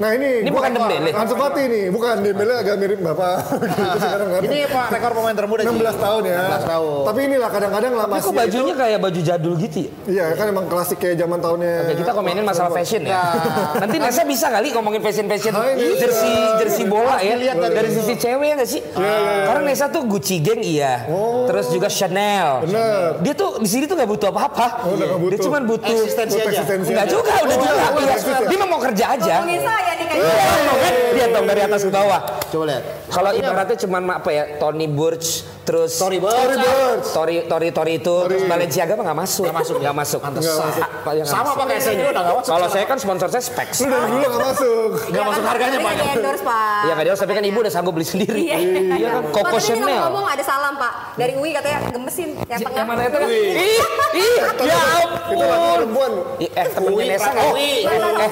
S4: Nah ini.
S2: Ini bukan Dembele.
S4: Ansu Fati nih. Bukan Dembele agak mirip Bapak. gitu.
S5: Ini Pak rekor pemain termuda. Ji.
S4: 16 tahun ya.
S5: 16 tahun.
S4: Tapi inilah kadang-kadang lah
S2: Tapi kok bajunya kayak baju jadul gitu ya?
S4: Iya kan emang klasik kayak zaman tahunnya.
S2: Oke, kita komenin masalah fashion ya. Nanti Nesa bisa kali ngomongin fashion-fashion
S4: Ah, ini
S2: jersey jersey bola ya.
S5: dilihat dari-
S2: Dari sisi cewek nggak sih? Karena Nesa tuh Gucci Gang iya. Terus juga Chanel.
S4: Bener.
S2: Dia tuh di sini tuh nggak butuh apa-apa.
S4: Oh.
S2: Dia cuma butuh
S5: Eksistensi aja.
S2: Enggak juga, udah
S4: Oh,
S2: juga. Iya.
S4: ya?
S2: Dia mah mau kerja aja.
S3: Ngomongin saya
S2: Iya,
S3: kayaknya.
S2: kan? Lihat dong dari atas ke bawah.
S5: Coba lihat.
S2: Kalau ibaratnya cuman apa ya Tony Burch terus
S5: Sorry
S4: Sorry
S5: banget.
S4: Birds.
S2: Tori Tori Tori itu terus Balenciaga mah nggak masuk.
S5: Nggak masuk.
S2: Nggak masuk.
S5: Pantesan.
S2: Apa nggak
S5: Sama
S2: masuk?
S5: pakai saya juga udah nggak masuk.
S2: Kalau saya kan sponsor saya Specs.
S4: Lu dari dulu gak masuk.
S5: Nggak masuk harganya Pak.
S3: nggak di endorse pak.
S2: Iya nggak dia tapi kan ibu udah sanggup beli sendiri.
S3: Iya,
S2: Iya kan Coco Chanel.
S3: ngomong ada salam pak dari UI katanya gemesin yang tengah.
S2: Yang mana itu? Ih, ih, ya
S4: Itu
S2: ampun.
S4: perempuan.
S2: Eh temennya
S5: Ui,
S2: Nesa nggak? Eh, eh, eh,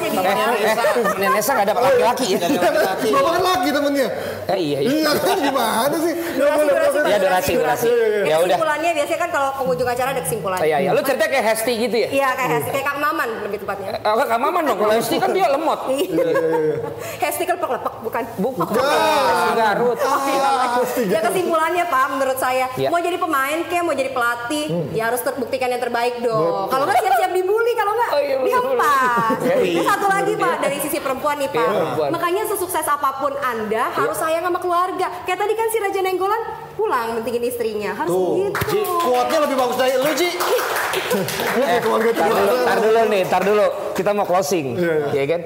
S2: eh, temennya Nesa nggak ada laki-laki ya?
S5: Laki-laki.
S4: Bapak kan laki temennya.
S2: Eh iya iya.
S4: Iya kan gimana sih? Gak
S3: Durasi,
S4: boleh
S3: durasi,
S2: Iya, durasi, durasi.
S3: Jadi
S2: Ya udah.
S3: Kesimpulannya biasanya kan kalau pengunjung acara ada kesimpulan.
S2: Iya iya. Lu cerita kayak Hesti gitu ya?
S3: Iya kayak Hesti, kayak Kang Maman lebih tepatnya.
S2: Eh, Kak Maman dong. Kalau Hesti kan dia lemot.
S3: Hesti kan lepek-lepek bukan?
S2: Bukan. Hesti Garut.
S3: Ya kesimpulannya Pak, menurut saya
S2: Iya.
S3: mau jadi pemain kayak mau jadi pelatih, ya harus terbuktikan yang terbaik dong. Kalau nggak siap-siap dibully, kalau nggak
S2: Oh, iya. Iya, iya.
S3: Terus satu lagi Pak dari sisi perempuan nih Pak.
S2: Iya, perempuan.
S3: Makanya sesukses apa pun Anda harus sayang sama keluarga. Kayak tadi kan si Raja Nenggolan pulang mentingin istrinya, harus
S5: Tuh,
S3: gitu.
S5: Kuatnya lebih bagus dari lu, Ji.
S2: Eh, tar dulu, tar dulu nih, tar dulu. Kita mau closing, ya kan?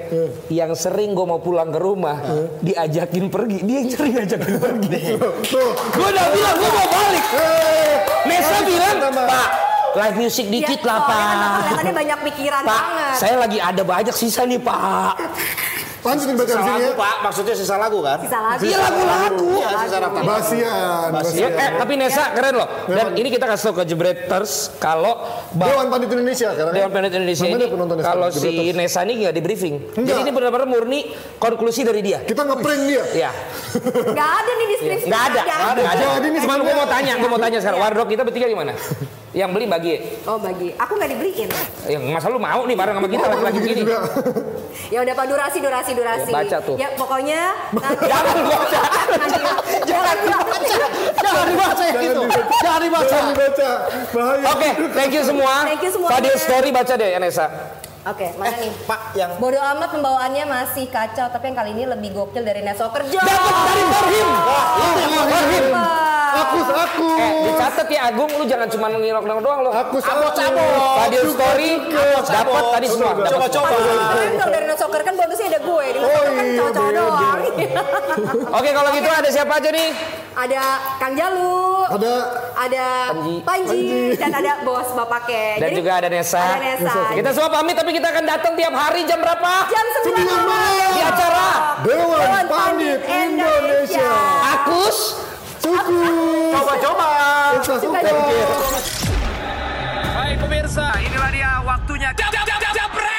S2: Yang sering gue mau pulang ke rumah, diajakin pergi, dia yang sering ngajakin pergi.
S4: Tuh.
S2: gue udah bilang gue mau balik.
S4: Eh,
S2: Nesa bilang. Pak, live music dikit
S3: Ya,
S2: lah
S3: soalnya kan
S2: Pak.
S3: kelihatannya banyak pikiran
S2: Pak,
S3: banget.
S2: saya lagi ada banyak sisa nih Pak.
S4: Lanjutin baca di
S5: Sisa
S4: sini
S5: lagu,
S4: ya.
S5: Pak. Maksudnya sisa lagu kan?
S3: Sisa lagi.
S2: Iya lagu-lagu.
S5: Iya, sisa lagu.
S4: Basian.
S2: Ya,
S4: Basian.
S2: eh, tapi Nesa keren loh. Dan ini kita kasih tau ke Jebreters kalau
S4: Dewan Pandit Indonesia sekarang.
S2: Dewan Planet Indonesia ini kalau si. Nesa ini nggak di briefing.
S4: Enggak.
S2: Jadi ini benar-benar murni konklusi dari dia.
S4: Kita ngeprank dia.
S2: Ya,
S3: Nggak ada nih deskripsi.
S2: ada, nggak ada, nggak ada.
S4: Jadi ini
S2: Cuman gue
S4: sebenarnya-
S2: mau tanya, gue mau tanya sekarang. Wardrobe kita bertiga gimana? Yang beli bagi.
S3: Oh bagi, aku nggak dibeliin.
S2: Yang masa lu mau nih bareng sama kita lagi-lagi
S4: Gini juga.
S3: Ya udah pak durasi durasi durasi.
S2: Ya, baca tuh.
S3: Ya pokoknya nanti.
S2: Jangan baca.
S3: Jangan dibaca.
S5: Jangan dibaca yang itu. Jangan dibaca.
S4: Jangan dibaca. Bahaya.
S2: Oke, thank you semua.
S3: Thank you semuanya.
S2: Fadil Story baca deh Nesa.
S3: Oke, mana nih?
S5: Pak, yang
S3: Bodoh amat pembawaannya masih kacau, tapi yang kali ini lebih gokil dari Neso kerja.
S2: Dapat dari Farhim. Farhim.
S4: Akus aku.
S2: Eh, dicatat ya Agung, lu jangan cuma ngirok doang lo.
S4: Akus aku.
S5: cabut.
S2: Fadil Story dapat tadi semua.
S5: Coba-coba.
S3: Keren dong dari Neso kan bonusnya ada gue. Di
S4: Oh
S3: kan
S4: iya,
S3: cowok-cowok
S4: beda.
S3: doang.
S2: Oke, kalau gitu ada siapa aja nih?
S3: ada Kang Jalu.
S4: Ada
S3: ada
S2: Panji.
S3: Panji, dan ada bos bapaknya.
S2: Dan
S3: Jadi,
S2: juga ada Nesa.
S3: Ada Nesa.
S2: Kita semua pamit tapi kita akan datang tiap hari jam berapa?
S3: jam 9
S4: Sembilan
S3: malam
S4: malam.
S2: Di acara
S4: Dewan Pandit Indonesia.
S2: Akus.
S4: Cukup.
S5: Coba-coba.
S1: Baik pemirsa, inilah dia waktunya. Jab, jab, jab, jab, jab,